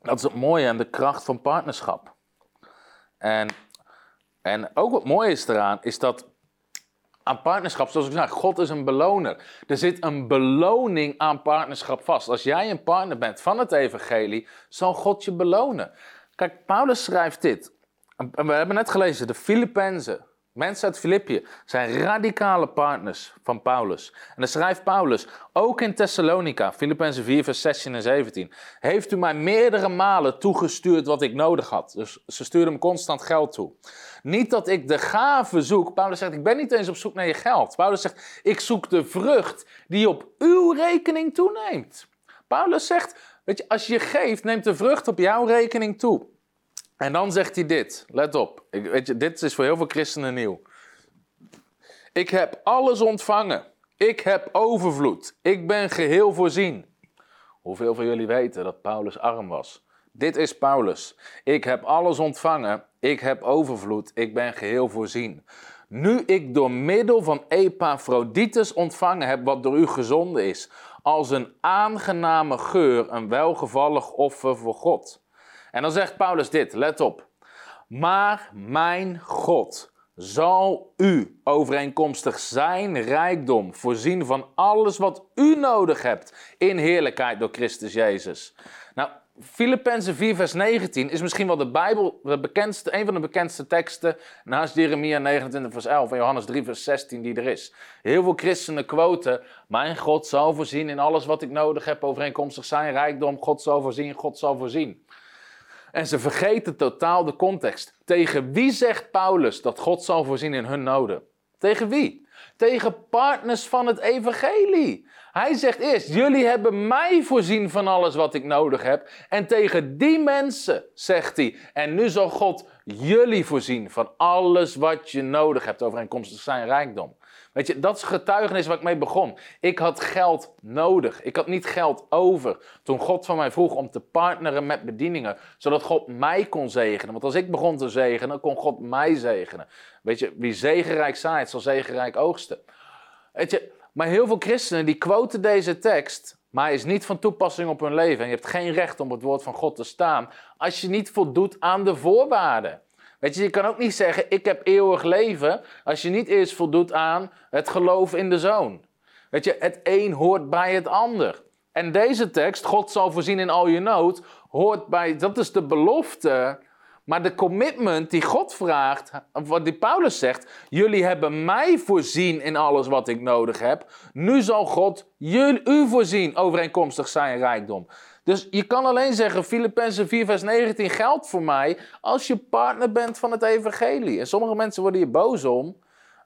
Dat is het mooie en de kracht van partnerschap. En, en ook wat mooi is eraan, is dat aan partnerschap, zoals ik zei, God is een beloner. Er zit een beloning aan partnerschap vast. Als jij een partner bent van het evangelie, zal God je belonen. Kijk, Paulus schrijft dit. We hebben net gelezen, de Filippenzen. Mensen uit Filippië zijn radicale partners van Paulus. En dan schrijft Paulus, ook in Thessalonica, Filippenzen 4, vers 16 en 17, heeft u mij meerdere malen toegestuurd wat ik nodig had. Dus ze stuurden hem constant geld toe. Niet dat ik de gave zoek. Paulus zegt, ik ben niet eens op zoek naar je geld. Paulus zegt, ik zoek de vrucht die op uw rekening toeneemt. Paulus zegt, weet je, als je geeft, neemt de vrucht op jouw rekening toe. En dan zegt hij dit. Let op. Ik, weet je, dit is voor heel veel christenen nieuw. Ik heb alles ontvangen. Ik heb overvloed. Ik ben geheel voorzien. Hoeveel van jullie weten dat Paulus arm was? Dit is Paulus. Ik heb alles ontvangen. Ik heb overvloed. Ik ben geheel voorzien. Nu ik door middel van Epaphroditus ontvangen heb wat door u gezonden is, als een aangename geur, een welgevallig offer voor God. En dan zegt Paulus dit, let op. Maar mijn God zal u overeenkomstig zijn rijkdom voorzien van alles wat u nodig hebt in heerlijkheid door Christus Jezus. Nou, Filippenzen 4 vers 19 is misschien wel de Bijbel, de bekendste, een van de bekendste teksten naast Jeremia 29 vers 11 en Johannes 3 vers 16 die er is. Heel veel christenen quoten, mijn God zal voorzien in alles wat ik nodig heb overeenkomstig zijn rijkdom. God zal voorzien, God zal voorzien. En ze vergeten totaal de context. Tegen wie zegt Paulus dat God zal voorzien in hun noden? Tegen wie? Tegen partners van het evangelie. Hij zegt eerst, jullie hebben mij voorzien van alles wat ik nodig heb. En tegen die mensen zegt hij, en nu zal God jullie voorzien van alles wat je nodig hebt overeenkomstig zijn rijkdom. Weet je, dat is getuigenis waar ik mee begon. Ik had geld nodig. Ik had niet geld over. Toen God van mij vroeg om te partneren met bedieningen, zodat God mij kon zegenen. Want als ik begon te zegenen, kon God mij zegenen. Weet je, wie zegenrijk zaait, zal zegenrijk oogsten. Weet je, maar heel veel christenen die quoten deze tekst, maar hij is niet van toepassing op hun leven. En je hebt geen recht om het woord van God te staan als je niet voldoet aan de voorwaarden. Weet je, je kan ook niet zeggen, ik heb eeuwig leven, als je niet eerst voldoet aan het geloof in de Zoon. Weet je, het een hoort bij het ander. En deze tekst, God zal voorzien in al je nood, hoort bij, dat is de belofte. Maar de commitment die God vraagt, wat die Paulus zegt, jullie hebben mij voorzien in alles wat ik nodig heb. Nu zal God jullie, u voorzien overeenkomstig zijn rijkdom. Dus je kan alleen zeggen, Filippenzen 4 vers 19 geldt voor mij als je partner bent van het evangelie. En sommige mensen worden hier boos om.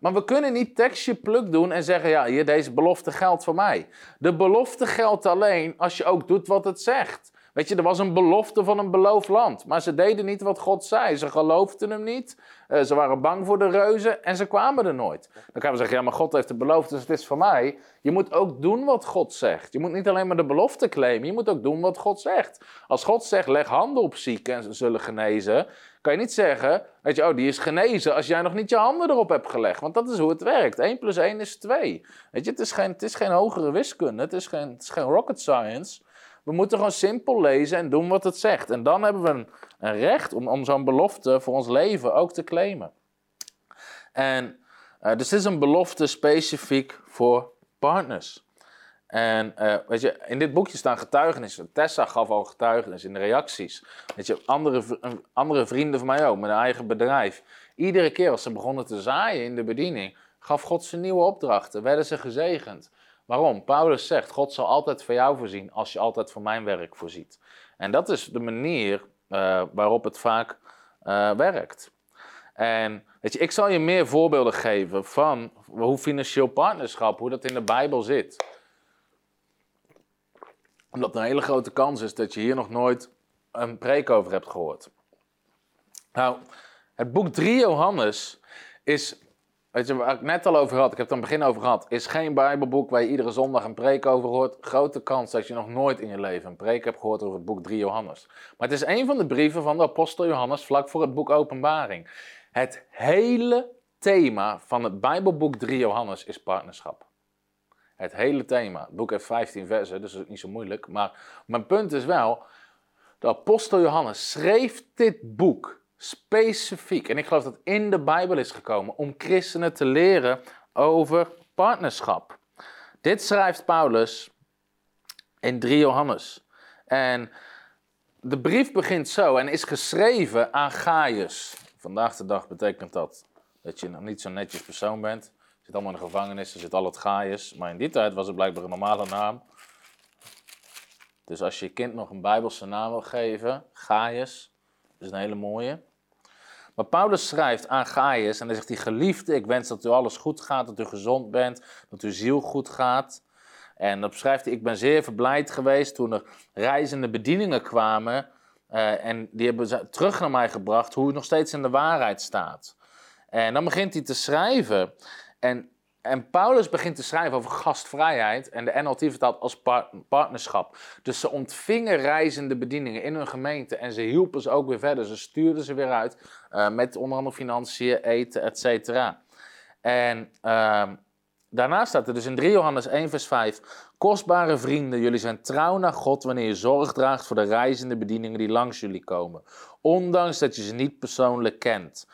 Maar we kunnen niet tekstje pluk doen en zeggen, ja, hier, deze belofte geldt voor mij. De belofte geldt alleen als je ook doet wat het zegt. Weet je, er was een belofte van een beloofd land. Maar ze deden niet wat God zei. Ze geloofden hem niet. Uh, ze waren bang voor de reuzen en ze kwamen er nooit. Dan kan we zeggen, ja, maar God heeft het beloofd, dus het is voor mij. Je moet ook doen wat God zegt. Je moet niet alleen maar de belofte claimen, je moet ook doen wat God zegt. Als God zegt, leg handen op zieken en ze zullen genezen, kan je niet zeggen, weet je, oh, die is genezen als jij nog niet je handen erop hebt gelegd. Want dat is hoe het werkt. 1 plus 1 is 2. Weet je, het is geen, het is geen hogere wiskunde, het is geen, het is geen rocket science. We moeten gewoon simpel lezen en doen wat het zegt. En dan hebben we een, recht om, om zo'n belofte voor ons leven ook te claimen. En uh, dus dit is een belofte specifiek voor partners. En uh, weet je, in dit boekje staan getuigenissen. Tessa gaf al getuigenis in de reacties. Weet je, andere, andere vrienden van mij ook, met een eigen bedrijf. Iedere keer als ze begonnen te zaaien in de bediening, gaf God ze nieuwe opdrachten, werden ze gezegend. Waarom? Paulus zegt, God zal altijd voor jou voorzien als je altijd voor mijn werk voorziet. En dat is de manier uh, waarop het vaak uh, werkt. En weet je, ik zal je meer voorbeelden geven van hoe financieel partnerschap, hoe dat in de Bijbel zit. Omdat er een hele grote kans is dat je hier nog nooit een preek over hebt gehoord. Nou, het boek 3 Johannes is Weet je, waar ik net al over had, ik heb het aan het begin over gehad, is geen Bijbelboek waar je iedere zondag een preek over hoort. Grote kans dat je nog nooit in je leven een preek hebt gehoord over het boek 3 Johannes. Maar het is een van de brieven van de apostel Johannes vlak voor het boek Openbaring. Het hele thema van het Bijbelboek 3 Johannes is partnerschap. Het hele thema. Het boek heeft 15 versen, dus dat is niet zo moeilijk. Maar mijn punt is wel, de apostel Johannes schreef dit boek specifiek, en ik geloof dat in de Bijbel is gekomen, om christenen te leren over partnerschap. Dit schrijft Paulus in 3 Johannes. En de brief begint zo en is geschreven aan Gaius. Vandaag de dag betekent dat dat je nog niet zo'n netjes persoon bent. Je zit allemaal in de gevangenis, er zit al het Gaius. Maar in die tijd was het blijkbaar een normale naam. Dus als je je kind nog een Bijbelse naam wil geven, Gaius, is een hele mooie. Maar Paulus schrijft aan Gaius en hij zegt hij, geliefde, ik wens dat u alles goed gaat, dat u gezond bent, dat uw ziel goed gaat. En dan schrijft hij, ik ben zeer verblijd geweest toen er reizende bedieningen kwamen uh, en die hebben terug naar mij gebracht hoe u nog steeds in de waarheid staat. En dan begint hij te schrijven en en Paulus begint te schrijven over gastvrijheid en de NLT vertaalt als partnerschap. Dus ze ontvingen reizende bedieningen in hun gemeente en ze hielpen ze ook weer verder. Ze stuurden ze weer uit uh, met onder andere financiën, eten, et cetera. En uh, daarna staat er dus in 3 Johannes 1 vers 5... Kostbare vrienden, jullie zijn trouw naar God wanneer je zorg draagt voor de reizende bedieningen die langs jullie komen. Ondanks dat je ze niet persoonlijk kent.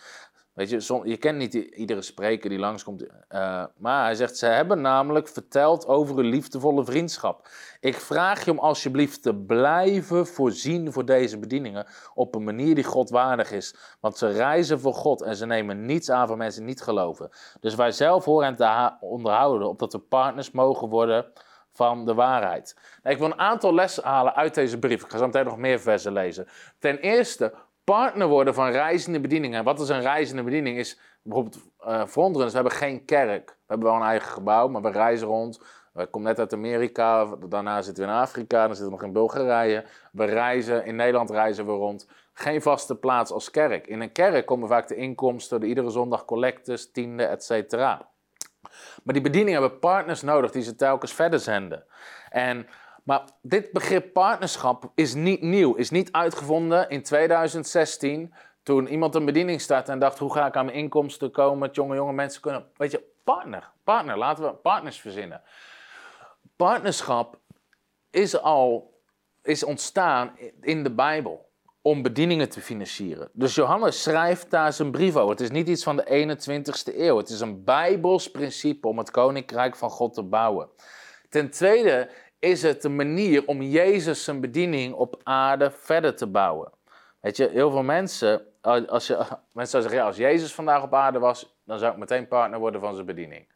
Weet je, je kent niet iedere spreker die langskomt. Uh, maar hij zegt, ze hebben namelijk verteld over een liefdevolle vriendschap. Ik vraag je om alsjeblieft te blijven voorzien voor deze bedieningen op een manier die God waardig is. Want ze reizen voor God en ze nemen niets aan van mensen die niet geloven. Dus wij zelf horen hen te onderhouden, opdat we partners mogen worden van de waarheid. Nou, ik wil een aantal lessen halen uit deze brief. Ik ga zo meteen nog meer versen lezen. Ten eerste, partner worden van reizende bedieningen. Wat is een reizende bediening? Is bijvoorbeeld uh, we hebben geen kerk. We hebben wel een eigen gebouw, maar we reizen rond. We komen net uit Amerika, daarna zitten we in Afrika, dan zitten we nog in Bulgarije. We reizen, in Nederland reizen we rond. geen vaste plaats als kerk. In een kerk komen vaak de inkomsten, de iedere zondag collectes, tiende, et cetera. Maar die bedieningen hebben partners nodig die ze telkens verder zenden. En, maar dit begrip partnerschap is niet nieuw, is niet uitgevonden in 2016 toen iemand een bediening startte en dacht, hoe ga ik aan mijn inkomsten komen, jonge, jonge mensen kunnen... Weet je, partner, partner, laten we partners verzinnen. Partnerschap is al is ontstaan in de Bijbel om bedieningen te financieren. Dus Johannes schrijft daar zijn brief over. Het is niet iets van de 21ste eeuw. Het is een Bijbels principe om het koninkrijk van God te bouwen. Ten tweede is het een manier om Jezus zijn bediening op aarde verder te bouwen. Weet je, heel veel mensen, als je, mensen zeggen, als Jezus vandaag op aarde was, dan zou ik meteen partner worden van zijn bediening.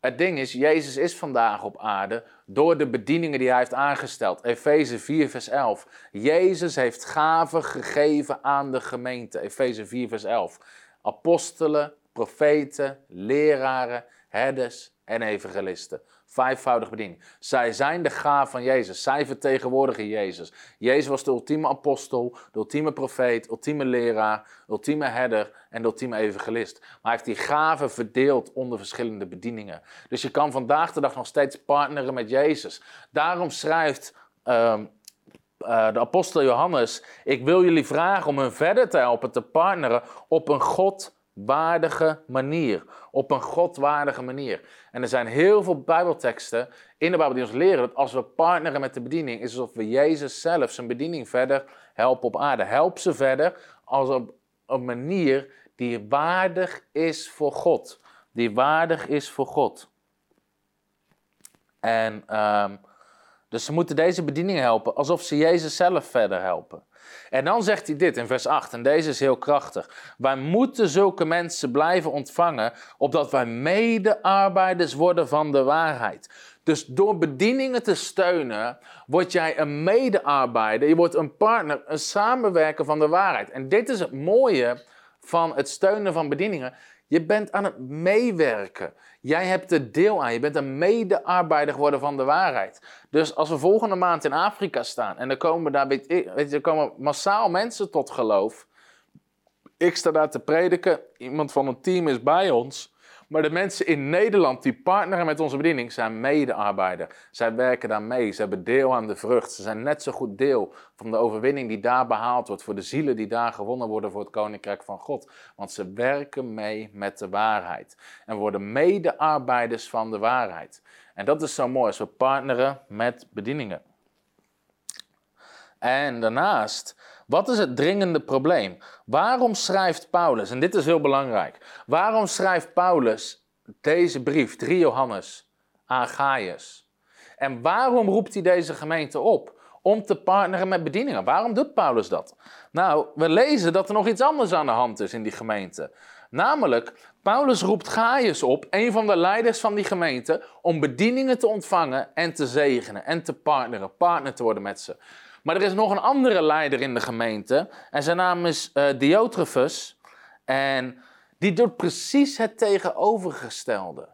Het ding is, Jezus is vandaag op aarde door de bedieningen die hij heeft aangesteld. Efeze 4, vers 11. Jezus heeft gaven gegeven aan de gemeente. Efeze 4, vers 11. Apostelen, profeten, leraren, herders en evangelisten. Vijfvoudig bediening. Zij zijn de gaaf van Jezus. Zij vertegenwoordigen Jezus. Jezus was de ultieme apostel, de ultieme profeet, ultieme leraar, ultieme herder en de ultieme evangelist. Maar hij heeft die gaven verdeeld onder verschillende bedieningen. Dus je kan vandaag de dag nog steeds partneren met Jezus. Daarom schrijft uh, uh, de apostel Johannes: Ik wil jullie vragen om hun verder te helpen te partneren op een God waardige manier. Op een godwaardige manier. En er zijn heel veel Bijbelteksten in de Bijbel die ons leren dat als we partneren met de bediening, is alsof we Jezus zelf zijn bediening verder helpen op aarde. Help ze verder als op een manier die waardig is voor God. Die waardig is voor God. En um, dus ze moeten deze bediening helpen alsof ze Jezus zelf verder helpen. En dan zegt hij dit in vers 8, en deze is heel krachtig. Wij moeten zulke mensen blijven ontvangen, opdat wij medearbeiders worden van de waarheid. Dus door bedieningen te steunen, word jij een medearbeider, je wordt een partner, een samenwerker van de waarheid. En dit is het mooie van het steunen van bedieningen. Je bent aan het meewerken. Jij hebt er deel aan. Je bent een medearbeider geworden van de waarheid. Dus als we volgende maand in Afrika staan en er komen daar weet je, er komen massaal mensen tot geloof. Ik sta daar te prediken. Iemand van een team is bij ons. Maar de mensen in Nederland die partneren met onze bediening zijn medearbeider. Zij werken daar mee. Ze hebben deel aan de vrucht. Ze zijn net zo goed deel van de overwinning die daar behaald wordt. Voor de zielen die daar gewonnen worden voor het koninkrijk van God. Want ze werken mee met de waarheid. En worden medearbeiders van de waarheid. En dat is zo mooi als we partneren met bedieningen. En daarnaast wat is het dringende probleem? Waarom schrijft Paulus, en dit is heel belangrijk, waarom schrijft Paulus deze brief, 3 Johannes, aan Gaius? En waarom roept hij deze gemeente op om te partneren met bedieningen? Waarom doet Paulus dat? Nou, we lezen dat er nog iets anders aan de hand is in die gemeente. Namelijk, Paulus roept Gaius op, een van de leiders van die gemeente, om bedieningen te ontvangen en te zegenen en te partneren, partner te worden met ze. Maar er is nog een andere leider in de gemeente. En zijn naam is uh. En die doet precies het tegenovergestelde.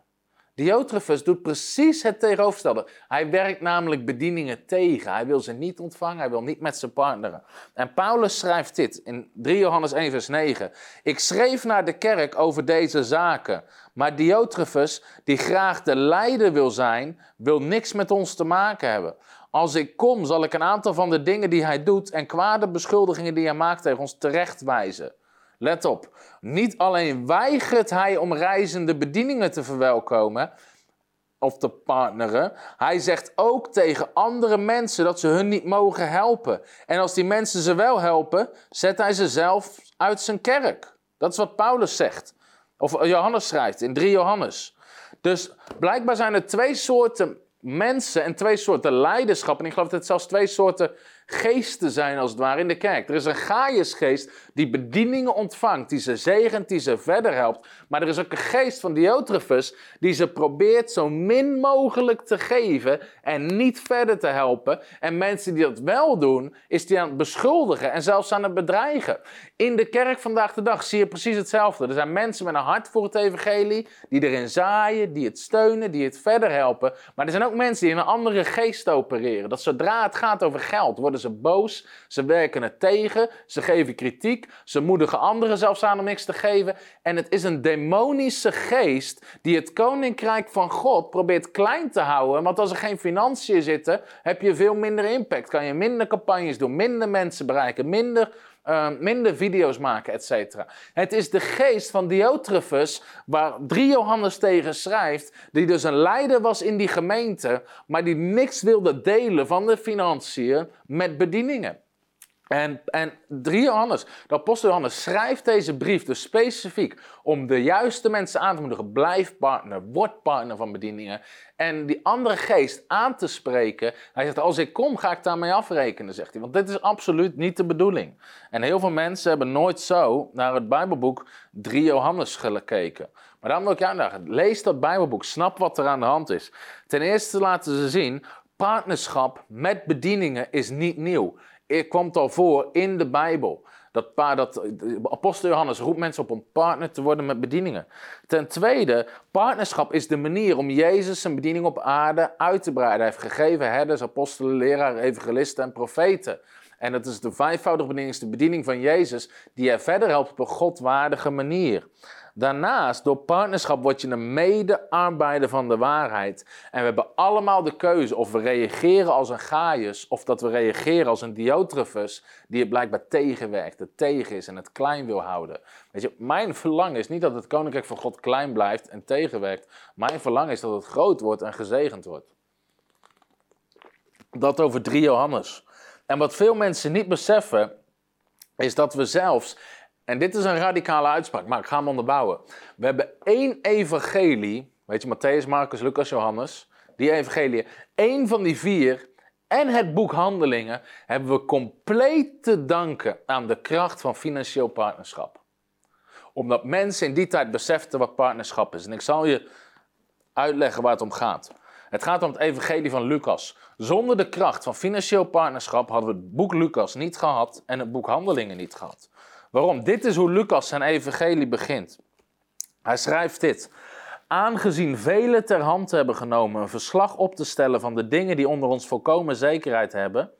Diotrephes doet precies het tegenovergestelde. Hij werkt namelijk bedieningen tegen. Hij wil ze niet ontvangen, hij wil niet met ze partneren. En Paulus schrijft dit in 3 Johannes 1 vers 9. Ik schreef naar de kerk over deze zaken. Maar Diotrephes, die graag de leider wil zijn, wil niks met ons te maken hebben. Als ik kom, zal ik een aantal van de dingen die hij doet en kwade beschuldigingen die hij maakt tegen ons terechtwijzen. Let op, niet alleen weigert hij om reizende bedieningen te verwelkomen of te partneren, hij zegt ook tegen andere mensen dat ze hun niet mogen helpen. En als die mensen ze wel helpen, zet hij ze zelf uit zijn kerk. Dat is wat Paulus zegt. Of Johannes schrijft in 3 Johannes. Dus blijkbaar zijn er twee soorten mensen en twee soorten leiderschap. En ik geloof dat het zelfs twee soorten geesten zijn als het ware in de kerk. Er is een Gaiusgeest die bedieningen ontvangt, die ze zegent, die ze verder helpt. Maar er is ook een geest van Diotrephes die ze probeert zo min mogelijk te geven en niet verder te helpen. En mensen die dat wel doen, is die aan het beschuldigen en zelfs aan het bedreigen. In de kerk vandaag de dag zie je precies hetzelfde. Er zijn mensen met een hart voor het evangelie, die erin zaaien, die het steunen, die het verder helpen. Maar er zijn ook mensen die in een andere geest opereren. Dat zodra het gaat over geld, worden ze boos, ze werken het tegen, ze geven kritiek, ze moedigen anderen zelfs aan om niks te geven. En het is een demonische geest die het koninkrijk van God probeert klein te houden. Want als er geen financiën zitten, heb je veel minder impact. Kan je minder campagnes doen, minder mensen bereiken, minder Ehm, minder video's maken, et cetera. Het is de geest van Diotrephes, waar 3 Johannes tegen schrijft, die dus een leider was in die gemeente, maar die niks wilde delen van de financiën met bedieningen. En, en 3 Johannes, de apostel Johannes, schrijft deze brief dus specifiek om de juiste mensen aan te moedigen. Blijf partner, word partner van bedieningen. En die andere geest aan te spreken. Hij zegt, als ik kom, ga ik daarmee afrekenen, zegt hij. Want dit is absoluut niet de bedoeling. En heel veel mensen hebben nooit zo naar het Bijbelboek 3 Johannes gekeken. Maar dan wil ik je uitdagen, lees dat Bijbelboek, snap wat er aan de hand is. Ten eerste laten ze zien, partnerschap met bedieningen is niet nieuw komt al voor in de Bijbel. Dat, dat apostel Johannes roept mensen op om partner te worden met bedieningen. Ten tweede, partnerschap is de manier om Jezus zijn bediening op aarde uit te breiden. Hij heeft gegeven herders, apostelen, leraren, evangelisten en profeten. En dat is de vijfvoudige bediening, de bediening van Jezus, die hij verder helpt op een godwaardige manier. Daarnaast, door partnerschap word je een mede-arbeider van de waarheid. En we hebben allemaal de keuze of we reageren als een Gaius of dat we reageren als een Diotrephes die het blijkbaar tegenwerkt, het tegen is en het klein wil houden. Weet je, mijn verlangen is niet dat het koninkrijk van God klein blijft en tegenwerkt. Mijn verlangen is dat het groot wordt en gezegend wordt. Dat over 3 Johannes. En wat veel mensen niet beseffen, is dat we zelfs en dit is een radicale uitspraak, maar ik ga hem onderbouwen. We hebben één evangelie, weet je, Matthäus, Marcus, Lucas, Johannes. Die evangelie, één van die vier en het boek Handelingen hebben we compleet te danken aan de kracht van financieel partnerschap. Omdat mensen in die tijd beseften wat partnerschap is. En ik zal je uitleggen waar het om gaat. Het gaat om het evangelie van Lucas. Zonder de kracht van financieel partnerschap hadden we het boek Lucas niet gehad en het boek Handelingen niet gehad. Waarom? Dit is hoe Lucas zijn evangelie begint. Hij schrijft dit. Aangezien velen ter hand hebben genomen een verslag op te stellen van de dingen die onder ons volkomen zekerheid hebben,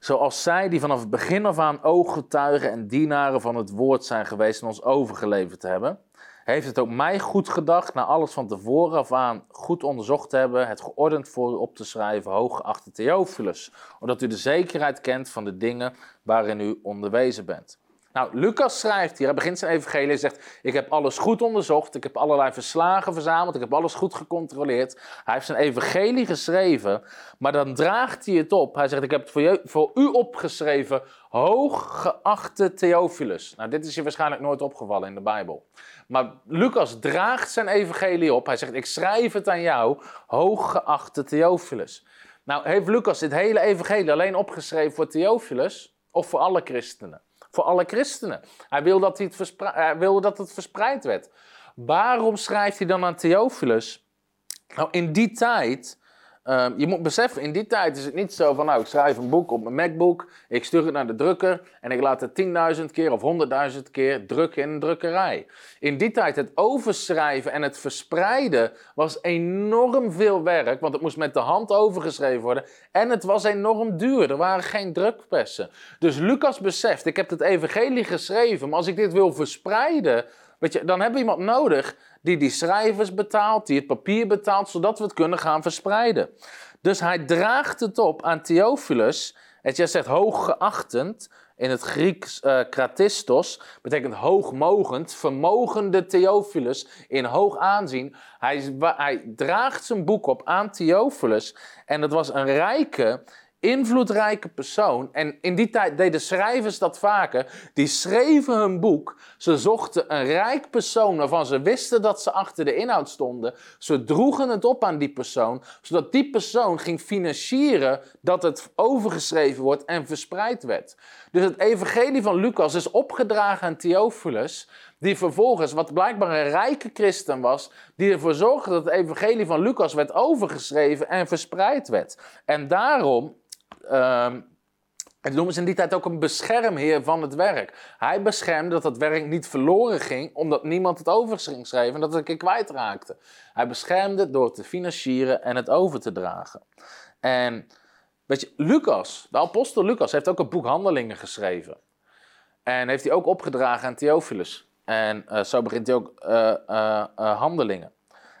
zoals zij die vanaf het begin af aan ooggetuigen en dienaren van het woord zijn geweest en ons overgeleverd hebben, heeft het ook mij goed gedacht, na alles van tevoren af aan goed onderzocht te hebben, het geordend voor u op te schrijven, hooggeachte Theophilus, omdat u de zekerheid kent van de dingen waarin u onderwezen bent. Nou, Lucas schrijft hier, hij begint zijn evangelie en zegt, ik heb alles goed onderzocht, ik heb allerlei verslagen verzameld, ik heb alles goed gecontroleerd. Hij heeft zijn evangelie geschreven, maar dan draagt hij het op. Hij zegt, ik heb het voor, je, voor u opgeschreven, hooggeachte Theophilus. Nou, dit is je waarschijnlijk nooit opgevallen in de Bijbel. Maar Lucas draagt zijn evangelie op. Hij zegt, ik schrijf het aan jou, hooggeachte Theophilus. Nou, heeft Lucas dit hele evangelie alleen opgeschreven voor Theophilus of voor alle christenen? Voor alle christenen. Hij wilde dat, het, hij wilde dat het verspreid werd. Waarom schrijft hij dan aan Theophilus? Nou, in die tijd Ehm, je moet beseffen, in die tijd is het niet zo van, nou, ik schrijf een boek op mijn MacBook, ik stuur het naar de drukker en ik laat het 10.000 keer of 100.000 keer drukken in een drukkerij. In die tijd het overschrijven en het verspreiden was enorm veel werk, want het moest met de hand overgeschreven worden en het was enorm duur. Er waren geen drukpressen. Dus Lucas beseft, ik heb het evangelie geschreven, maar als ik dit wil verspreiden, weet je, dan hebben we iemand nodig die die schrijvers betaalt, die het papier betaalt, zodat we het kunnen gaan verspreiden. Dus hij draagt het op aan Theophilus. Het jij zegt hooggeachtend, in het Grieks uh, kratistos, betekent hoogmogend, vermogende Theophilus, in hoog aanzien. Hij, hij draagt zijn boek op aan Theophilus en dat was een rijke invloedrijke persoon. En in die tijd deden schrijvers dat vaker. Die schreven hun boek. Ze zochten een rijk persoon waarvan ze wisten dat ze achter de inhoud stonden. Ze droegen het op aan die persoon, zodat die persoon ging financieren dat het overgeschreven wordt en verspreid werd. Dus het evangelie van Lucas is opgedragen aan Theophilus, die vervolgens, wat blijkbaar een rijke christen was, die ervoor zorgde dat het evangelie van Lucas werd overgeschreven en verspreid werd. En daarom Um, het noemen ze in die tijd ook een beschermheer van het werk. Hij beschermde dat het werk niet verloren ging, omdat niemand het over ging en dat het een keer kwijtraakte. Hij beschermde door te financieren en het over te dragen. En Weet je, Lucas, de apostel Lucas, heeft ook een boek Handelingen geschreven. En heeft hij ook opgedragen aan Theophilus. En uh, zo begint hij ook uh, uh, Handelingen.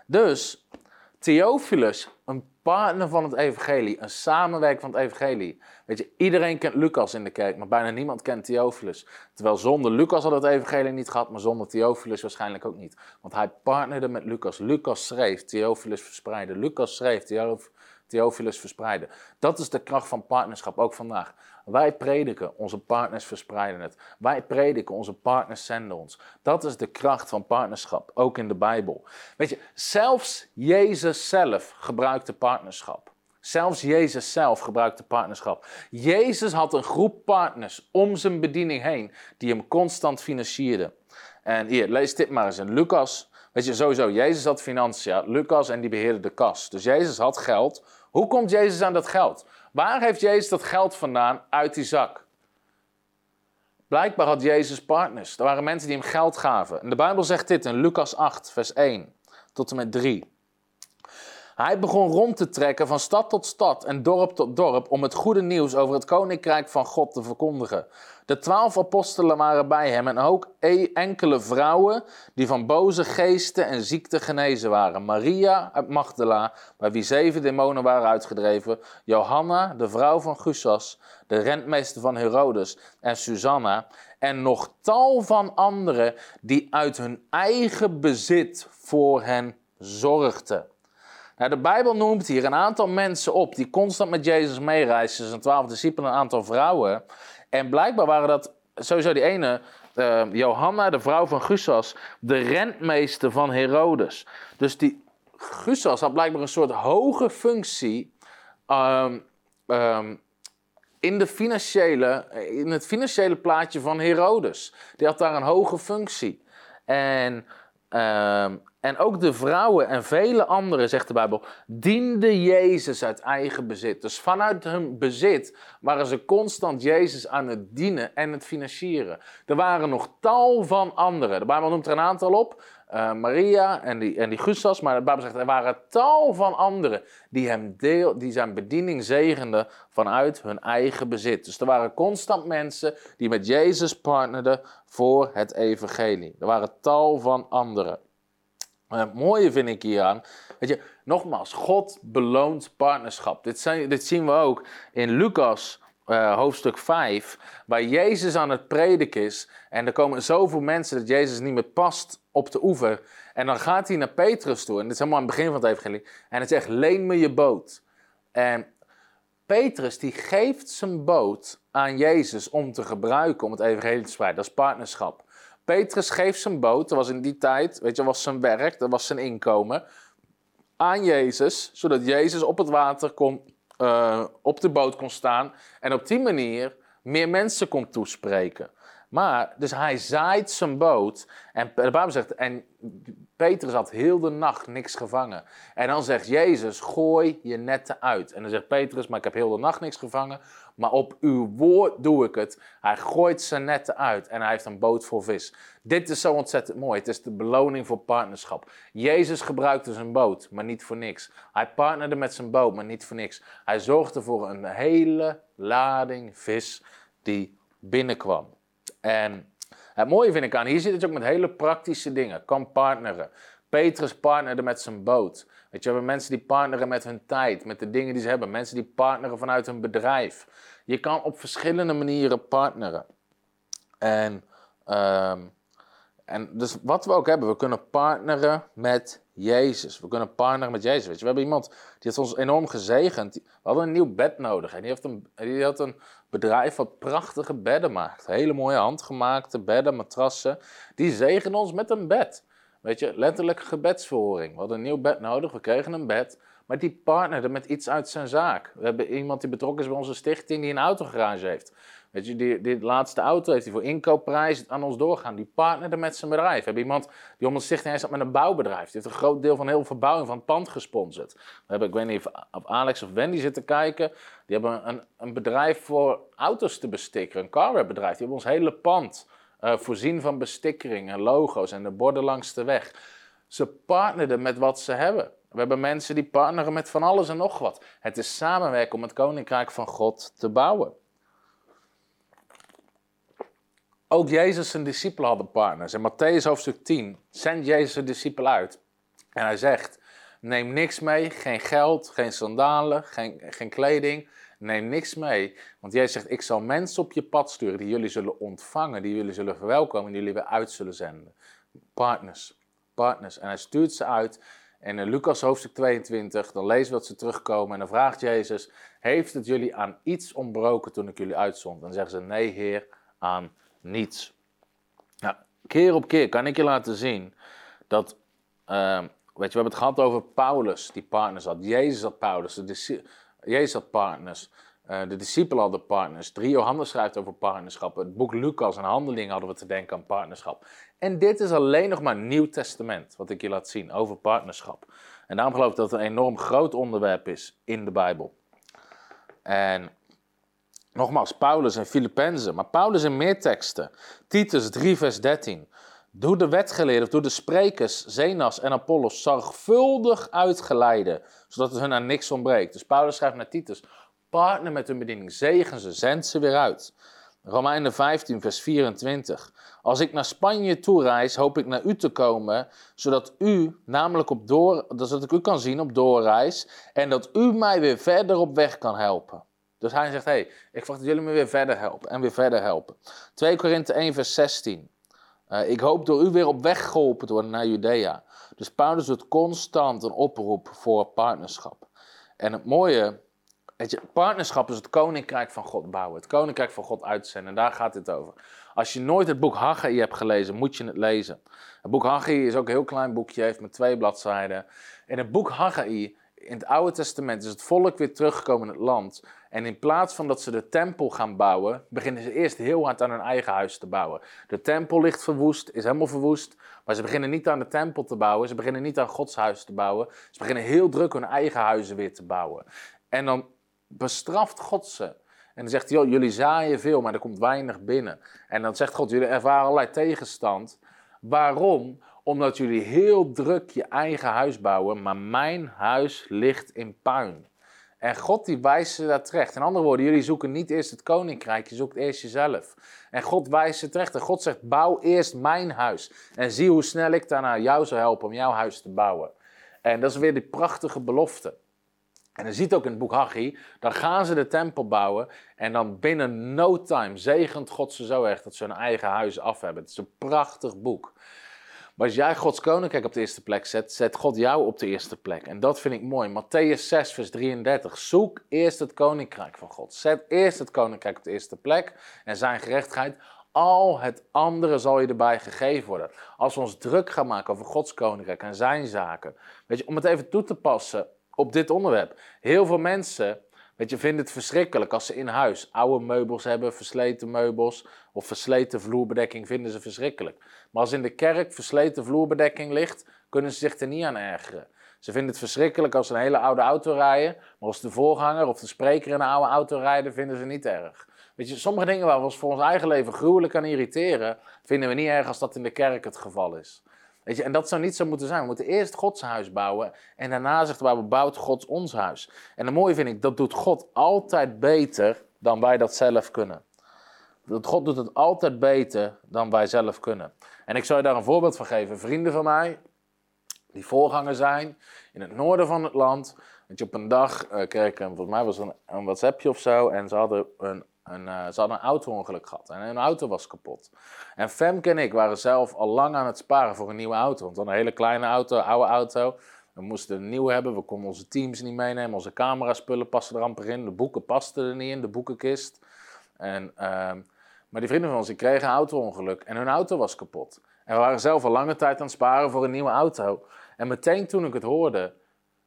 Dus Theophilus, een partner van het evangelie, een samenwerker van het evangelie. Weet je, iedereen kent Lucas in de kerk, maar bijna niemand kent Theophilus. Terwijl zonder Lucas had het evangelie niet gehad, maar zonder Theophilus waarschijnlijk ook niet. Want hij partnerde met Lucas. Lucas schreef, Theophilus verspreidde. Lucas schreef, Theophilus verspreidde. Dat is de kracht van partnerschap, ook vandaag. Wij prediken, onze partners verspreiden het. Wij prediken, onze partners zenden ons. Dat is de kracht van partnerschap, ook in de Bijbel. Weet je, zelfs Jezus zelf gebruikte partnerschap. Zelfs Jezus zelf gebruikte partnerschap. Jezus had een groep partners om zijn bediening heen die hem constant financierden. En hier, lees dit maar eens in Lucas. Weet je, sowieso, Jezus had financiën, Lucas en die beheerde de kas. Dus Jezus had geld. Hoe komt Jezus aan dat geld? Waar heeft Jezus dat geld vandaan uit die zak? Blijkbaar had Jezus partners. Er waren mensen die hem geld gaven. En de Bijbel zegt dit in Lucas 8, vers 1 tot en met 3. Hij begon rond te trekken van stad tot stad en dorp tot dorp om het goede nieuws over het koninkrijk van God te verkondigen. De twaalf apostelen waren bij hem en ook enkele vrouwen die van boze geesten en ziekten genezen waren. Maria uit Magdala, bij wie zeven demonen waren uitgedreven. Johanna, de vrouw van Gusas, de rentmeester van Herodes en Susanna. En nog tal van anderen die uit hun eigen bezit voor hen zorgden. Nou, de Bijbel noemt hier een aantal mensen op die constant met Jezus meereisden. Zijn twaalf discipelen, een aantal vrouwen. En blijkbaar waren dat sowieso die ene, uh, Johanna, de vrouw van Gusas, de rentmeester van Herodes. Dus die Gusas had blijkbaar een soort hoge functie um, um, in, de financiële, in het financiële plaatje van Herodes. Die had daar een hoge functie. En um, en ook de vrouwen en vele anderen, zegt de Bijbel, dienden Jezus uit eigen bezit. Dus vanuit hun bezit waren ze constant Jezus aan het dienen en het financieren. Er waren nog tal van anderen. De Bijbel noemt er een aantal op. Uh, Maria en die, en die Gustas, maar de Bijbel zegt er waren tal van anderen die, hem deel, die zijn bediening zegenden vanuit hun eigen bezit. Dus er waren constant mensen die met Jezus partnerden voor het evangelie. Er waren tal van anderen. Het mooie vind ik hieraan, weet je, nogmaals, God beloont partnerschap. Dit, zijn, dit zien we ook in Lucas uh, hoofdstuk 5, waar Jezus aan het prediken is. En er komen zoveel mensen dat Jezus niet meer past op de oever. En dan gaat hij naar Petrus toe, en dit is helemaal aan het begin van het evangelie. En hij zegt, leen me je boot. En Petrus die geeft zijn boot aan Jezus om te gebruiken om het evangelie te spreiden. Dat is partnerschap. Petrus geeft zijn boot, dat was in die tijd, weet je, was zijn werk, dat was zijn inkomen, aan Jezus, zodat Jezus op het water kon, uh, op de boot kon staan en op die manier meer mensen kon toespreken. Maar, dus hij zaait zijn boot. En de Bijbel zegt, en Petrus had heel de nacht niks gevangen. En dan zegt Jezus, gooi je netten uit. En dan zegt Petrus, maar ik heb heel de nacht niks gevangen. Maar op uw woord doe ik het. Hij gooit zijn netten uit en hij heeft een boot vol vis. Dit is zo ontzettend mooi. Het is de beloning voor partnerschap. Jezus gebruikte zijn boot, maar niet voor niks. Hij partnerde met zijn boot, maar niet voor niks. Hij zorgde voor een hele lading vis die binnenkwam. En het mooie vind ik aan, hier zit het ook met hele praktische dingen. Kan partneren. Petrus partnerde met zijn boot. Weet je, we hebben mensen die partneren met hun tijd, met de dingen die ze hebben. Mensen die partneren vanuit hun bedrijf. Je kan op verschillende manieren partneren. En, um, en dus wat we ook hebben, we kunnen partneren met Jezus. We kunnen partneren met Jezus. Weet je, we hebben iemand die heeft ons enorm gezegend. We hadden een nieuw bed nodig. En die, heeft een, die had een bedrijf wat prachtige bedden maakt. Hele mooie handgemaakte bedden, matrassen. Die zegenen ons met een bed. Weet je, letterlijk gebedsverhoring. We hadden een nieuw bed nodig, we kregen een bed. Maar die partnerde met iets uit zijn zaak. We hebben iemand die betrokken is bij onze stichting die een autogarage heeft. Weet je, die, laatste auto heeft hij voor inkoopprijs aan ons doorgaan. Die partnerde met zijn bedrijf. We hebben iemand die om een stichting zat met een bouwbedrijf. Die heeft een groot deel van heel verbouwing van het pand gesponsord. We hebben, ik weet niet of, Alex of Wendy zitten kijken. Die hebben een, een bedrijf voor auto's te bestikken. Een carwarebedrijf. Die hebben ons hele pand uh, voorzien van bestikkering en logo's en de borden langs de weg. Ze partnerden met wat ze hebben. We hebben mensen die partneren met van alles en nog wat. Het is samenwerken om het koninkrijk van God te bouwen. Ook Jezus en discipelen hadden partners. In Matthäus hoofdstuk 10 zendt Jezus de discipelen uit. En hij zegt, neem niks mee, geen geld, geen sandalen, geen, geen kleding. Neem niks mee. Want Jezus zegt, ik zal mensen op je pad sturen die jullie zullen ontvangen, die jullie zullen verwelkomen en die jullie weer uit zullen zenden. Partners, partners. En hij stuurt ze uit. En in Lucas hoofdstuk 22, dan lezen we dat ze terugkomen en dan vraagt Jezus, heeft het jullie aan iets ontbroken toen ik jullie uitzond? Dan zeggen ze, nee heer, aan niets. Nou, keer op keer kan ik je laten zien dat, uh, weet je, we hebben het gehad over Paulus, die partners had. Jezus had Paulus, de Jezus had partners. Uh, de discipelen hadden partners. 3 Johannes schrijft over partnerschap. Het boek Lucas en Handelingen hadden we te denken aan partnerschap. En dit is alleen nog maar Nieuw Testament, wat ik je laat zien over partnerschap. En daarom geloof ik dat het een enorm groot onderwerp is in de Bijbel. En Nogmaals, Paulus en Filippenzen, maar Paulus in meer teksten. Titus 3, vers 13. Doe de wetgeleerden, doe de sprekers, Zenas en Apollos zorgvuldig uitgeleiden, zodat het hun aan niks ontbreekt. Dus Paulus schrijft naar Titus, partner met hun bediening, zegen ze, zend ze weer uit. Romeinen 15, vers 24. Als ik naar Spanje toereis, hoop ik naar u te komen, zodat u, namelijk op door, zodat ik u kan zien op doorreis, en dat u mij weer verder op weg kan helpen. Dus hij zegt, hey, ik verwacht dat jullie me weer verder helpen en weer verder helpen. 2 Korinthe 1 vers 16. Uh, ik hoop door u weer op weg geholpen te worden naar Judea. Dus Paulus doet constant een oproep voor partnerschap. En het mooie, weet je, partnerschap is het koninkrijk van God bouwen. Het koninkrijk van God uitzenden. En daar gaat dit over. Als je nooit het boek Haggai hebt gelezen, moet je het lezen. Het boek Haggai is ook een heel klein boekje, heeft maar twee bladzijden. In het boek Haggai, in het Oude Testament, is het volk weer teruggekomen in het land. En in plaats van dat ze de tempel gaan bouwen, beginnen ze eerst heel hard aan hun eigen huis te bouwen. De tempel ligt verwoest, is helemaal verwoest. Maar ze beginnen niet aan de tempel te bouwen, ze beginnen niet aan Gods huis te bouwen. Ze beginnen heel druk hun eigen huizen weer te bouwen. En dan bestraft God ze. En dan zegt jullie zaaien veel, maar er komt weinig binnen. En dan zegt God, jullie ervaren allerlei tegenstand. Waarom? Omdat jullie heel druk je eigen huis bouwen, maar mijn huis ligt in puin. En God die wijst ze daar terecht. In andere woorden, jullie zoeken niet eerst het koninkrijk, je zoekt eerst jezelf. En God wijst ze terecht. En God zegt, bouw eerst mijn huis. En zie hoe snel ik daarna jou zou helpen om jouw huis te bouwen. En dat is weer die prachtige belofte. En je ziet ook in het boek Haggai, dan gaan ze de tempel bouwen en dan binnen no time zegent God ze zo erg dat ze hun eigen huis af hebben. Het is een prachtig boek. Maar als jij Gods koninkrijk op de eerste plek zet, zet God jou op de eerste plek. En dat vind ik mooi. Matthäus 6, vers 33. Zoek eerst het koninkrijk van God. Zet eerst het koninkrijk op de eerste plek en zijn gerechtigheid. Al het andere zal je erbij gegeven worden. Als we ons druk gaan maken over Gods koninkrijk en zijn zaken. Weet je, om het even toe te passen op dit onderwerp. Heel veel mensen Weet je, vinden het verschrikkelijk als ze in huis oude meubels hebben, versleten meubels of versleten vloerbedekking, vinden ze verschrikkelijk. Maar als in de kerk versleten vloerbedekking ligt, kunnen ze zich er niet aan ergeren. Ze vinden het verschrikkelijk als ze een hele oude auto rijden, maar als de voorganger of de spreker in een oude auto rijden, vinden ze niet erg. Weet je, sommige dingen waar we ons voor ons eigen leven gruwelijk aan irriteren, vinden we niet erg als dat in de kerk het geval is. Weet je, en dat zou niet zo moeten zijn. We moeten eerst Gods huis bouwen. En daarna zegt we bouwt God ons huis. En het mooie vind ik, dat doet God altijd beter dan wij dat zelf kunnen. Dat God doet het altijd beter dan wij zelf kunnen. En ik zou je daar een voorbeeld van geven. Vrienden van mij, die voorganger zijn in het noorden van het land. Dat je op een dag uh, kreeg ik, volgens mij was het een, een WhatsAppje of zo. En ze hadden een en, uh, ze hadden een auto-ongeluk gehad en hun auto was kapot. En Femke en ik waren zelf al lang aan het sparen voor een nieuwe auto. Want een hele kleine auto, oude auto. We moesten een nieuwe hebben, we konden onze teams niet meenemen. Onze cameraspullen pasten er amper in, de boeken pasten er niet in, de boekenkist. En, uh, maar die vrienden van ons die kregen een auto-ongeluk en hun auto was kapot. En we waren zelf al lange tijd aan het sparen voor een nieuwe auto. En meteen toen ik het hoorde,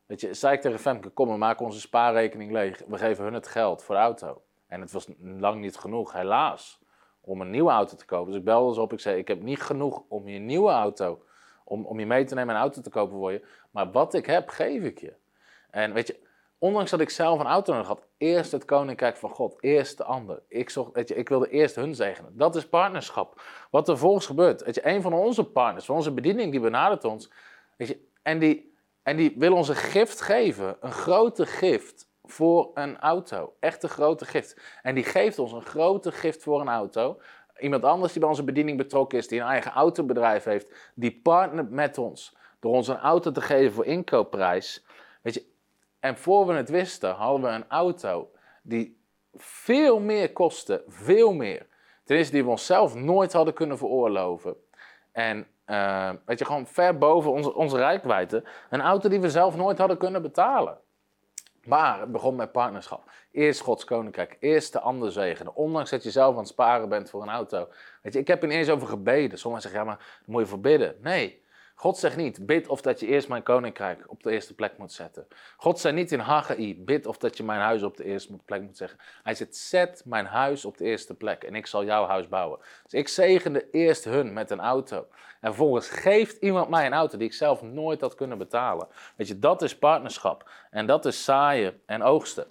weet je, zei ik tegen Femke, kom we maken onze spaarrekening leeg. We geven hun het geld voor de auto. En het was lang niet genoeg, helaas, om een nieuwe auto te kopen. Dus ik belde ze op, ik zei, ik heb niet genoeg om je nieuwe auto, om, om je mee te nemen en een auto te kopen voor je. Maar wat ik heb, geef ik je. En weet je, ondanks dat ik zelf een auto nodig had, eerst het koninkrijk van God, eerst de ander. Ik, zocht, weet je, ik wilde eerst hun zegenen. Dat is partnerschap. Wat er volgens gebeurt, weet je, een van onze partners, van onze bediening, die benadert ons, weet je, en die, En die wil ons een gift geven, een grote gift voor een auto. Echt een grote gift. En die geeft ons een grote gift voor een auto. Iemand anders die bij onze bediening betrokken is, die een eigen autobedrijf heeft, die partnert met ons door ons een auto te geven voor inkoopprijs. Weet je, en voor we het wisten, hadden we een auto die veel meer kostte, veel meer. Ten eerste die we onszelf nooit hadden kunnen veroorloven. En uh, weet je, gewoon ver boven onze, onze rijkwijde. Een auto die we zelf nooit hadden kunnen betalen. Maar het begon met partnerschap. Eerst Gods koninkrijk, eerst de ander zegenen. Ondanks dat je zelf aan het sparen bent voor een auto. Weet je, ik heb ineens over gebeden. Sommigen zeggen, ja, maar moet je voor bidden. Nee, God zegt niet, bid of dat je eerst mijn koninkrijk op de eerste plek moet zetten. God zei niet in Haggai, bid of dat je mijn huis op de eerste plek moet zeggen. Hij zegt, zet mijn huis op de eerste plek en ik zal jouw huis bouwen. Dus ik zegende eerst hun met een auto. En vervolgens geeft iemand mij een auto die ik zelf nooit had kunnen betalen. Weet je, dat is partnerschap. En dat is zaaien en oogsten.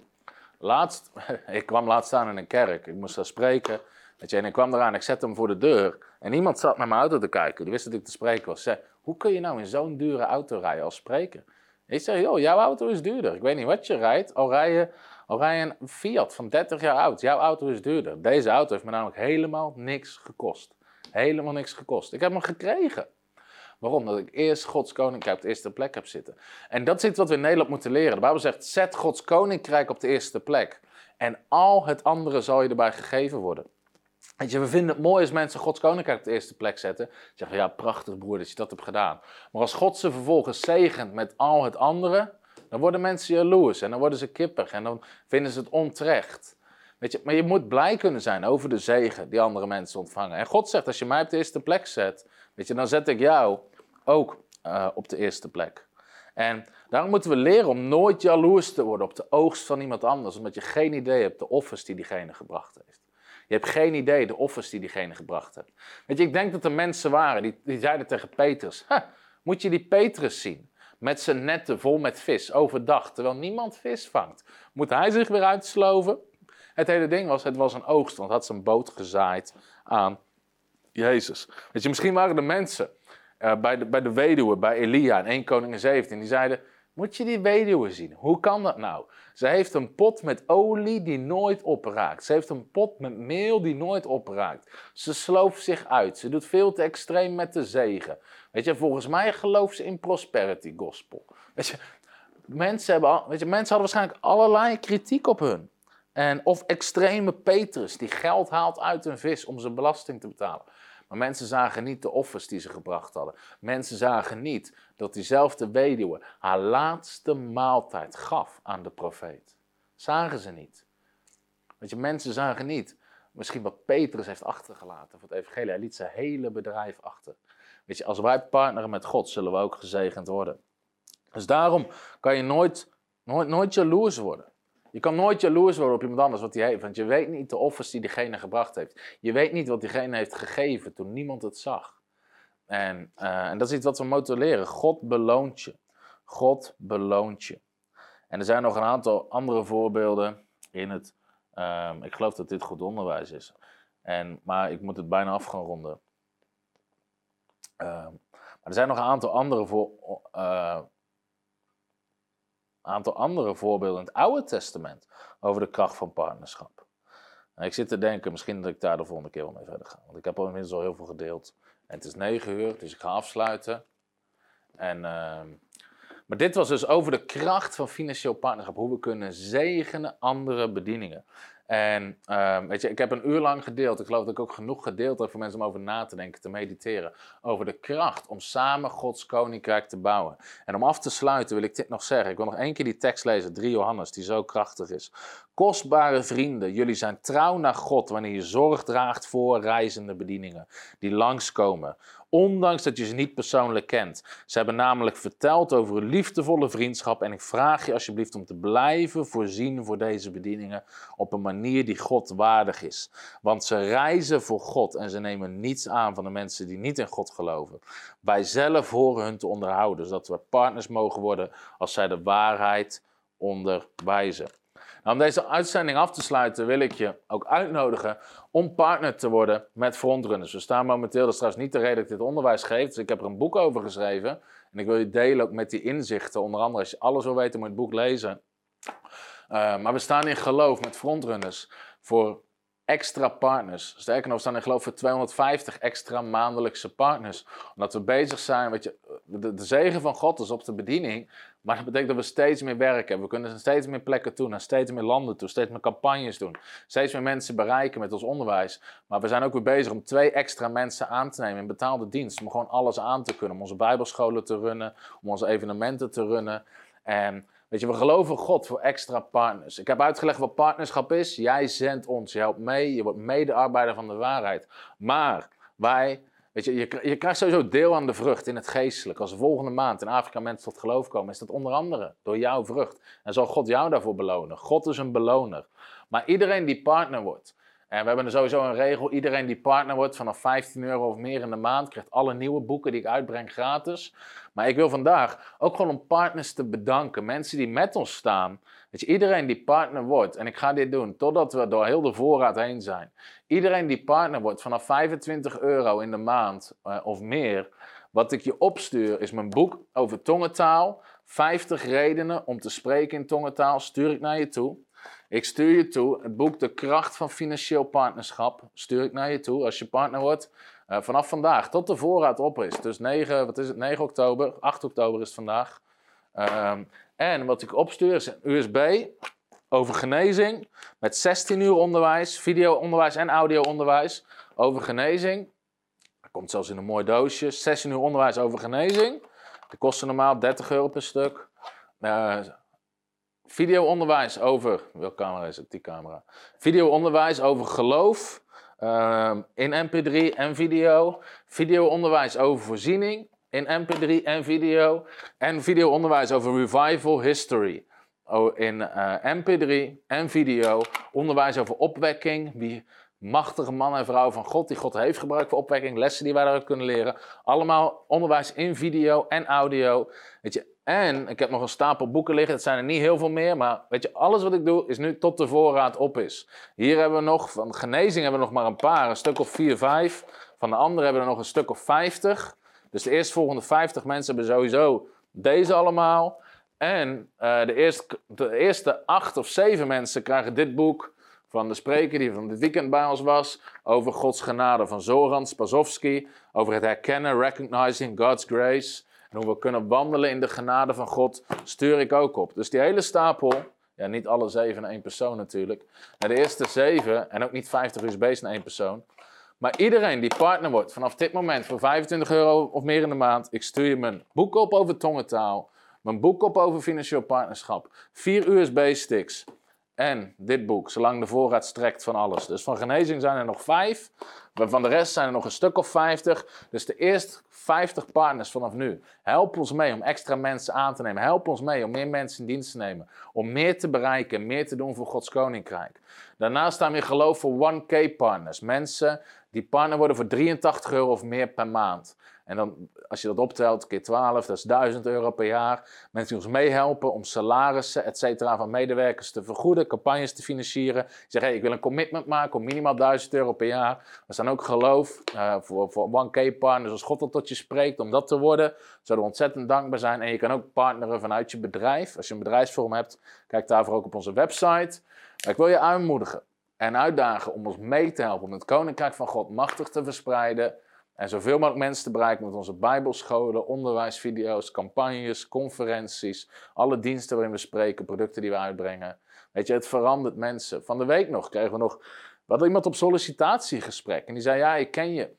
Laatst, ik kwam laatst staan in een kerk. Ik moest daar spreken. Weet je, en ik kwam eraan, ik zette hem voor de deur. En iemand zat naar mijn auto te kijken. Die wist dat ik te spreken was. Zei, hoe kun je nou in zo'n dure auto rijden als spreker? Ik zeg, joh, jouw auto is duurder. Ik weet niet wat je rijdt. Al rij je, al rij een Fiat van 30 jaar oud. Jouw auto is duurder. Deze auto heeft me namelijk helemaal niks gekost. Helemaal niks gekost. Ik heb hem gekregen. Waarom? Dat ik eerst Gods koninkrijk op de eerste plek heb zitten. En dat is iets wat we in Nederland moeten leren. De Bijbel zegt, zet Gods koninkrijk op de eerste plek. En al het andere zal je erbij gegeven worden. Weet je, we vinden het mooi als mensen Gods koninkrijk op de eerste plek zetten. Zeggen ja, prachtig broer dat je dat hebt gedaan. Maar als God ze vervolgens zegent met al het andere, dan worden mensen jaloers en dan worden ze kippig en dan vinden ze het onterecht. Weet je, maar je moet blij kunnen zijn over de zegen die andere mensen ontvangen. En God zegt, als je mij op de eerste plek zet, weet je, dan zet ik jou ook uh, op de eerste plek. En daarom moeten we leren om nooit jaloers te worden op de oogst van iemand anders, omdat je geen idee hebt de offers die diegene gebracht heeft. Je hebt geen idee de offers die diegene gebracht heeft. Weet je, ik denk dat er mensen waren die, die zeiden tegen Petrus, moet je die Petrus zien? Met zijn netten vol met vis overdag, terwijl niemand vis vangt. Moet hij zich weer uitsloven? Het hele ding was, het was een oogst, want had zijn boot gezaaid aan Jezus. Weet je, misschien waren er mensen uh, bij, de, bij de weduwe, bij Elia in 1 Koningen 17, die zeiden, moet je die weduwe zien? Hoe kan dat nou? Ze heeft een pot met olie die nooit opraakt. Ze heeft een pot met meel die nooit opraakt. Ze slooft zich uit. Ze doet veel te extreem met de zegen. Weet je, volgens mij gelooft ze in prosperity gospel. Weet je, mensen, hebben, weet je, mensen hadden waarschijnlijk allerlei kritiek op hun. En, of extreme Petrus die geld haalt uit een vis om zijn belasting te betalen. Maar mensen zagen niet de offers die ze gebracht hadden. Mensen zagen niet dat diezelfde weduwe haar laatste maaltijd gaf aan de profeet. Zagen ze niet. Want je, mensen zagen niet misschien wat Petrus heeft achtergelaten voor het evangelie. Hij liet zijn hele bedrijf achter. Weet je, als wij partneren met God, zullen we ook gezegend worden. Dus daarom kan je nooit, nooit, nooit jaloers worden. Je kan nooit jaloers worden op iemand anders wat hij heeft, want je weet niet de offers die diegene gebracht heeft. Je weet niet wat diegene heeft gegeven toen niemand het zag. En, uh, en dat is iets wat we moeten leren. God beloont je. God beloont je. En er zijn nog een aantal andere voorbeelden in het. Um, ik geloof dat dit goed onderwijs is. En, maar ik moet het bijna af gaan ronden. Um, maar er zijn nog een aantal andere voor, uh, aantal andere voorbeelden in het Oude Testament over de kracht van partnerschap. Ik zit te denken, misschien dat ik daar de volgende keer wel mee verder ga. Want ik heb al inmiddels al heel veel gedeeld. En het is negen uur, dus ik ga afsluiten. En, uh, maar dit was dus over de kracht van financieel partnerschap. Hoe we kunnen zegenen andere bedieningen. En uh, weet je, ik heb een uur lang gedeeld. Ik geloof dat ik ook genoeg gedeeld heb voor mensen om over na te denken, te mediteren. Over de kracht om samen Gods koninkrijk te bouwen. En om af te sluiten wil ik dit nog zeggen. Ik wil nog één keer die tekst lezen, 3 Johannes, die zo krachtig is. Kostbare vrienden, jullie zijn trouw naar God wanneer je zorg draagt voor reizende bedieningen die langskomen ondanks dat je ze niet persoonlijk kent. Ze hebben namelijk verteld over een liefdevolle vriendschap en ik vraag je alsjeblieft om te blijven voorzien voor deze bedieningen op een manier die God waardig is. Want ze reizen voor God en ze nemen niets aan van de mensen die niet in God geloven. Wij zelf horen hun te onderhouden, zodat we partners mogen worden als zij de waarheid onderwijzen. Nou, om deze uitzending af te sluiten wil ik je ook uitnodigen om partner te worden met frontrunners. We staan momenteel, dat is trouwens niet de reden dat ik dit onderwijs geef, dus ik heb er een boek over geschreven. En ik wil je delen ook met die inzichten. Onder andere, als je alles wil weten, moet je het boek lezen. Uh, maar we staan in geloof met frontrunners voor extra partners. Sterker nog, we staan in geloof voor 250 extra maandelijkse partners. Omdat we bezig zijn, weet je, de, de zegen van God is op de bediening. Maar dat betekent dat we steeds meer werken. We kunnen steeds meer plekken toe, naar steeds meer landen toe, steeds meer campagnes doen. Steeds meer mensen bereiken met ons onderwijs. Maar we zijn ook weer bezig om twee extra mensen aan te nemen in betaalde dienst. Om gewoon alles aan te kunnen. Om onze bijbelscholen te runnen, om onze evenementen te runnen. En Weet je, we geloven God voor extra partners. Ik heb uitgelegd wat partnerschap is. Jij zendt ons, je helpt mee, je wordt medearbeider van de waarheid. Maar wij, weet je, je, je krijgt sowieso deel aan de vrucht in het geestelijk. Als volgende maand in Afrika mensen tot geloof komen, is dat onder andere door jouw vrucht. En zal God jou daarvoor belonen. God is een beloner. Maar iedereen die partner wordt, en we hebben er sowieso een regel. Iedereen die partner wordt vanaf 15 euro of meer in de maand krijgt alle nieuwe boeken die ik uitbreng gratis. Maar ik wil vandaag ook gewoon om partners te bedanken. Mensen die met ons staan. Weet iedereen die partner wordt. En ik ga dit doen totdat we door heel de voorraad heen zijn. Iedereen die partner wordt vanaf 25 euro in de maand uh, of meer. Wat ik je opstuur is mijn boek over tongentaal. 50 redenen om te spreken in tongentaal stuur ik naar je toe. Ik stuur je toe het boek De Kracht van Financieel Partnerschap. Stuur ik naar je toe als je partner wordt. Uh, vanaf vandaag tot de voorraad op is. Dus 9, wat is het, 9 oktober, 8 oktober is vandaag. Um, en wat ik opstuur is een USB over genezing. Met 16 uur onderwijs, video-onderwijs en audio-onderwijs over genezing. Dat komt zelfs in een mooi doosje. 16 uur onderwijs over genezing. Die kosten normaal 30 euro per stuk. Uh, Video-onderwijs over. Welke camera is het? Die camera. Video-onderwijs over geloof. Uh, in MP3 en video. Video-onderwijs over voorziening. In MP3 en video. En video-onderwijs over revival history. In uh, MP3 en video. Onderwijs over opwekking. Wie machtige man en vrouw van God, die God heeft gebruikt voor opwekking. Lessen die wij daaruit kunnen leren. Allemaal onderwijs in video en audio. Weet je, en ik heb nog een stapel boeken liggen. Het zijn er niet heel veel meer. Maar weet je, alles wat ik doe is nu tot de voorraad op is. Hier hebben we nog, van genezing hebben we nog maar een paar. Een stuk of vier, vijf. Van de andere hebben we er nog een stuk of vijftig. Dus de eerstvolgende vijftig mensen hebben sowieso deze allemaal. En uh, de, eerste, de eerste acht of zeven mensen krijgen dit boek van de spreker die van dit weekend bij ons was. Over Gods genade van Zoran Spasowski. Over het herkennen, recognizing God's grace. En hoe we kunnen wandelen in de genade van God, stuur ik ook op. Dus die hele stapel, ja, niet alle zeven in één persoon natuurlijk. Maar de eerste zeven, en ook niet 50 USB's in één persoon. Maar iedereen die partner wordt vanaf dit moment voor 25 euro of meer in de maand, ik stuur je mijn boek op over tongentaal, mijn boek op over financieel partnerschap, vier USB-sticks, en dit boek, zolang de voorraad strekt van alles. Dus van genezing zijn er nog vijf. Van de rest zijn er nog een stuk of vijftig. Dus de eerste vijftig partners vanaf nu. Help ons mee om extra mensen aan te nemen. Help ons mee om meer mensen in dienst te nemen. Om meer te bereiken, meer te doen voor Gods Koninkrijk. Daarnaast staan we in geloof voor 1K partners. Mensen die partner worden voor 83 euro of meer per maand. En dan, als je dat optelt, keer 12, dat is 1000 euro per jaar. Mensen die ons meehelpen om salarissen, et cetera, van medewerkers te vergoeden, campagnes te financieren. Die zeggen, hey, ik wil een commitment maken om minimaal 1000 euro per jaar. We staan ook geloof uh, voor, voor 1K-partners, als God al tot je spreekt, om dat te worden. Zouden we ontzettend dankbaar zijn. En je kan ook partneren vanuit je bedrijf. Als je een bedrijfsvorm hebt, kijk daarvoor ook op onze website. Ik wil je aanmoedigen en uitdagen om ons mee te helpen om het Koninkrijk van God machtig te verspreiden en zoveel mogelijk mensen te bereiken met onze bijbelscholen, onderwijsvideo's, campagnes, conferenties, alle diensten waarin we spreken, producten die we uitbrengen. Weet je, het verandert mensen. Van de week nog kregen we nog, hadden iemand op sollicitatiegesprek en die zei, ja, ik ken je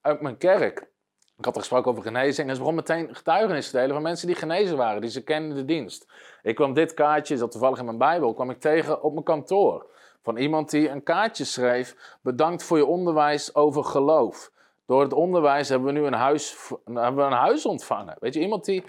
uit mijn kerk. Ik had er gesproken over genezing en ze begon meteen getuigenis te delen van mensen die genezen waren, die ze kenden de dienst. Ik kwam dit kaartje, dat toevallig in mijn bijbel, kwam ik tegen op mijn kantoor. Van iemand die een kaartje schreef, bedankt voor je onderwijs over geloof. Door het onderwijs hebben we nu een huis, hebben we een huis ontvangen. Weet je, iemand die,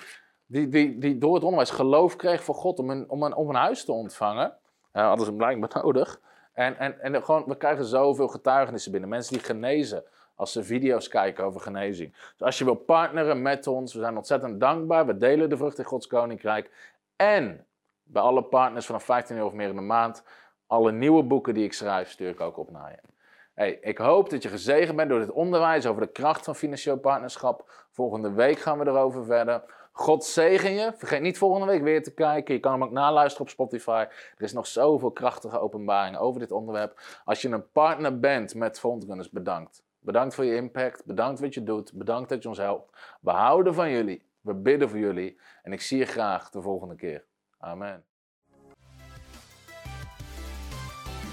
die, die, die door het onderwijs geloof kreeg voor God om een, om een, om een huis te ontvangen. Uh, hadden ze blijkbaar nodig. En, en, en gewoon, we krijgen zoveel getuigenissen binnen. Mensen die genezen als ze video's kijken over genezing. Dus als je wil partneren met ons, we zijn ontzettend dankbaar. We delen de vrucht in Gods Koninkrijk. En bij alle partners vanaf 15 euro of meer in de maand, alle nieuwe boeken die ik schrijf, stuur ik ook op naar je. Hey, ik hoop dat je gezegend bent door dit onderwijs over de kracht van financieel partnerschap. Volgende week gaan we erover verder. God zegen je. Vergeet niet volgende week weer te kijken. Je kan hem ook naluisteren op Spotify. Er is nog zoveel krachtige openbaringen over dit onderwerp. Als je een partner bent met Frontrunners, bedankt. Bedankt voor je impact. Bedankt wat je doet. Bedankt dat je ons helpt. We houden van jullie. We bidden voor jullie. En ik zie je graag de volgende keer. Amen.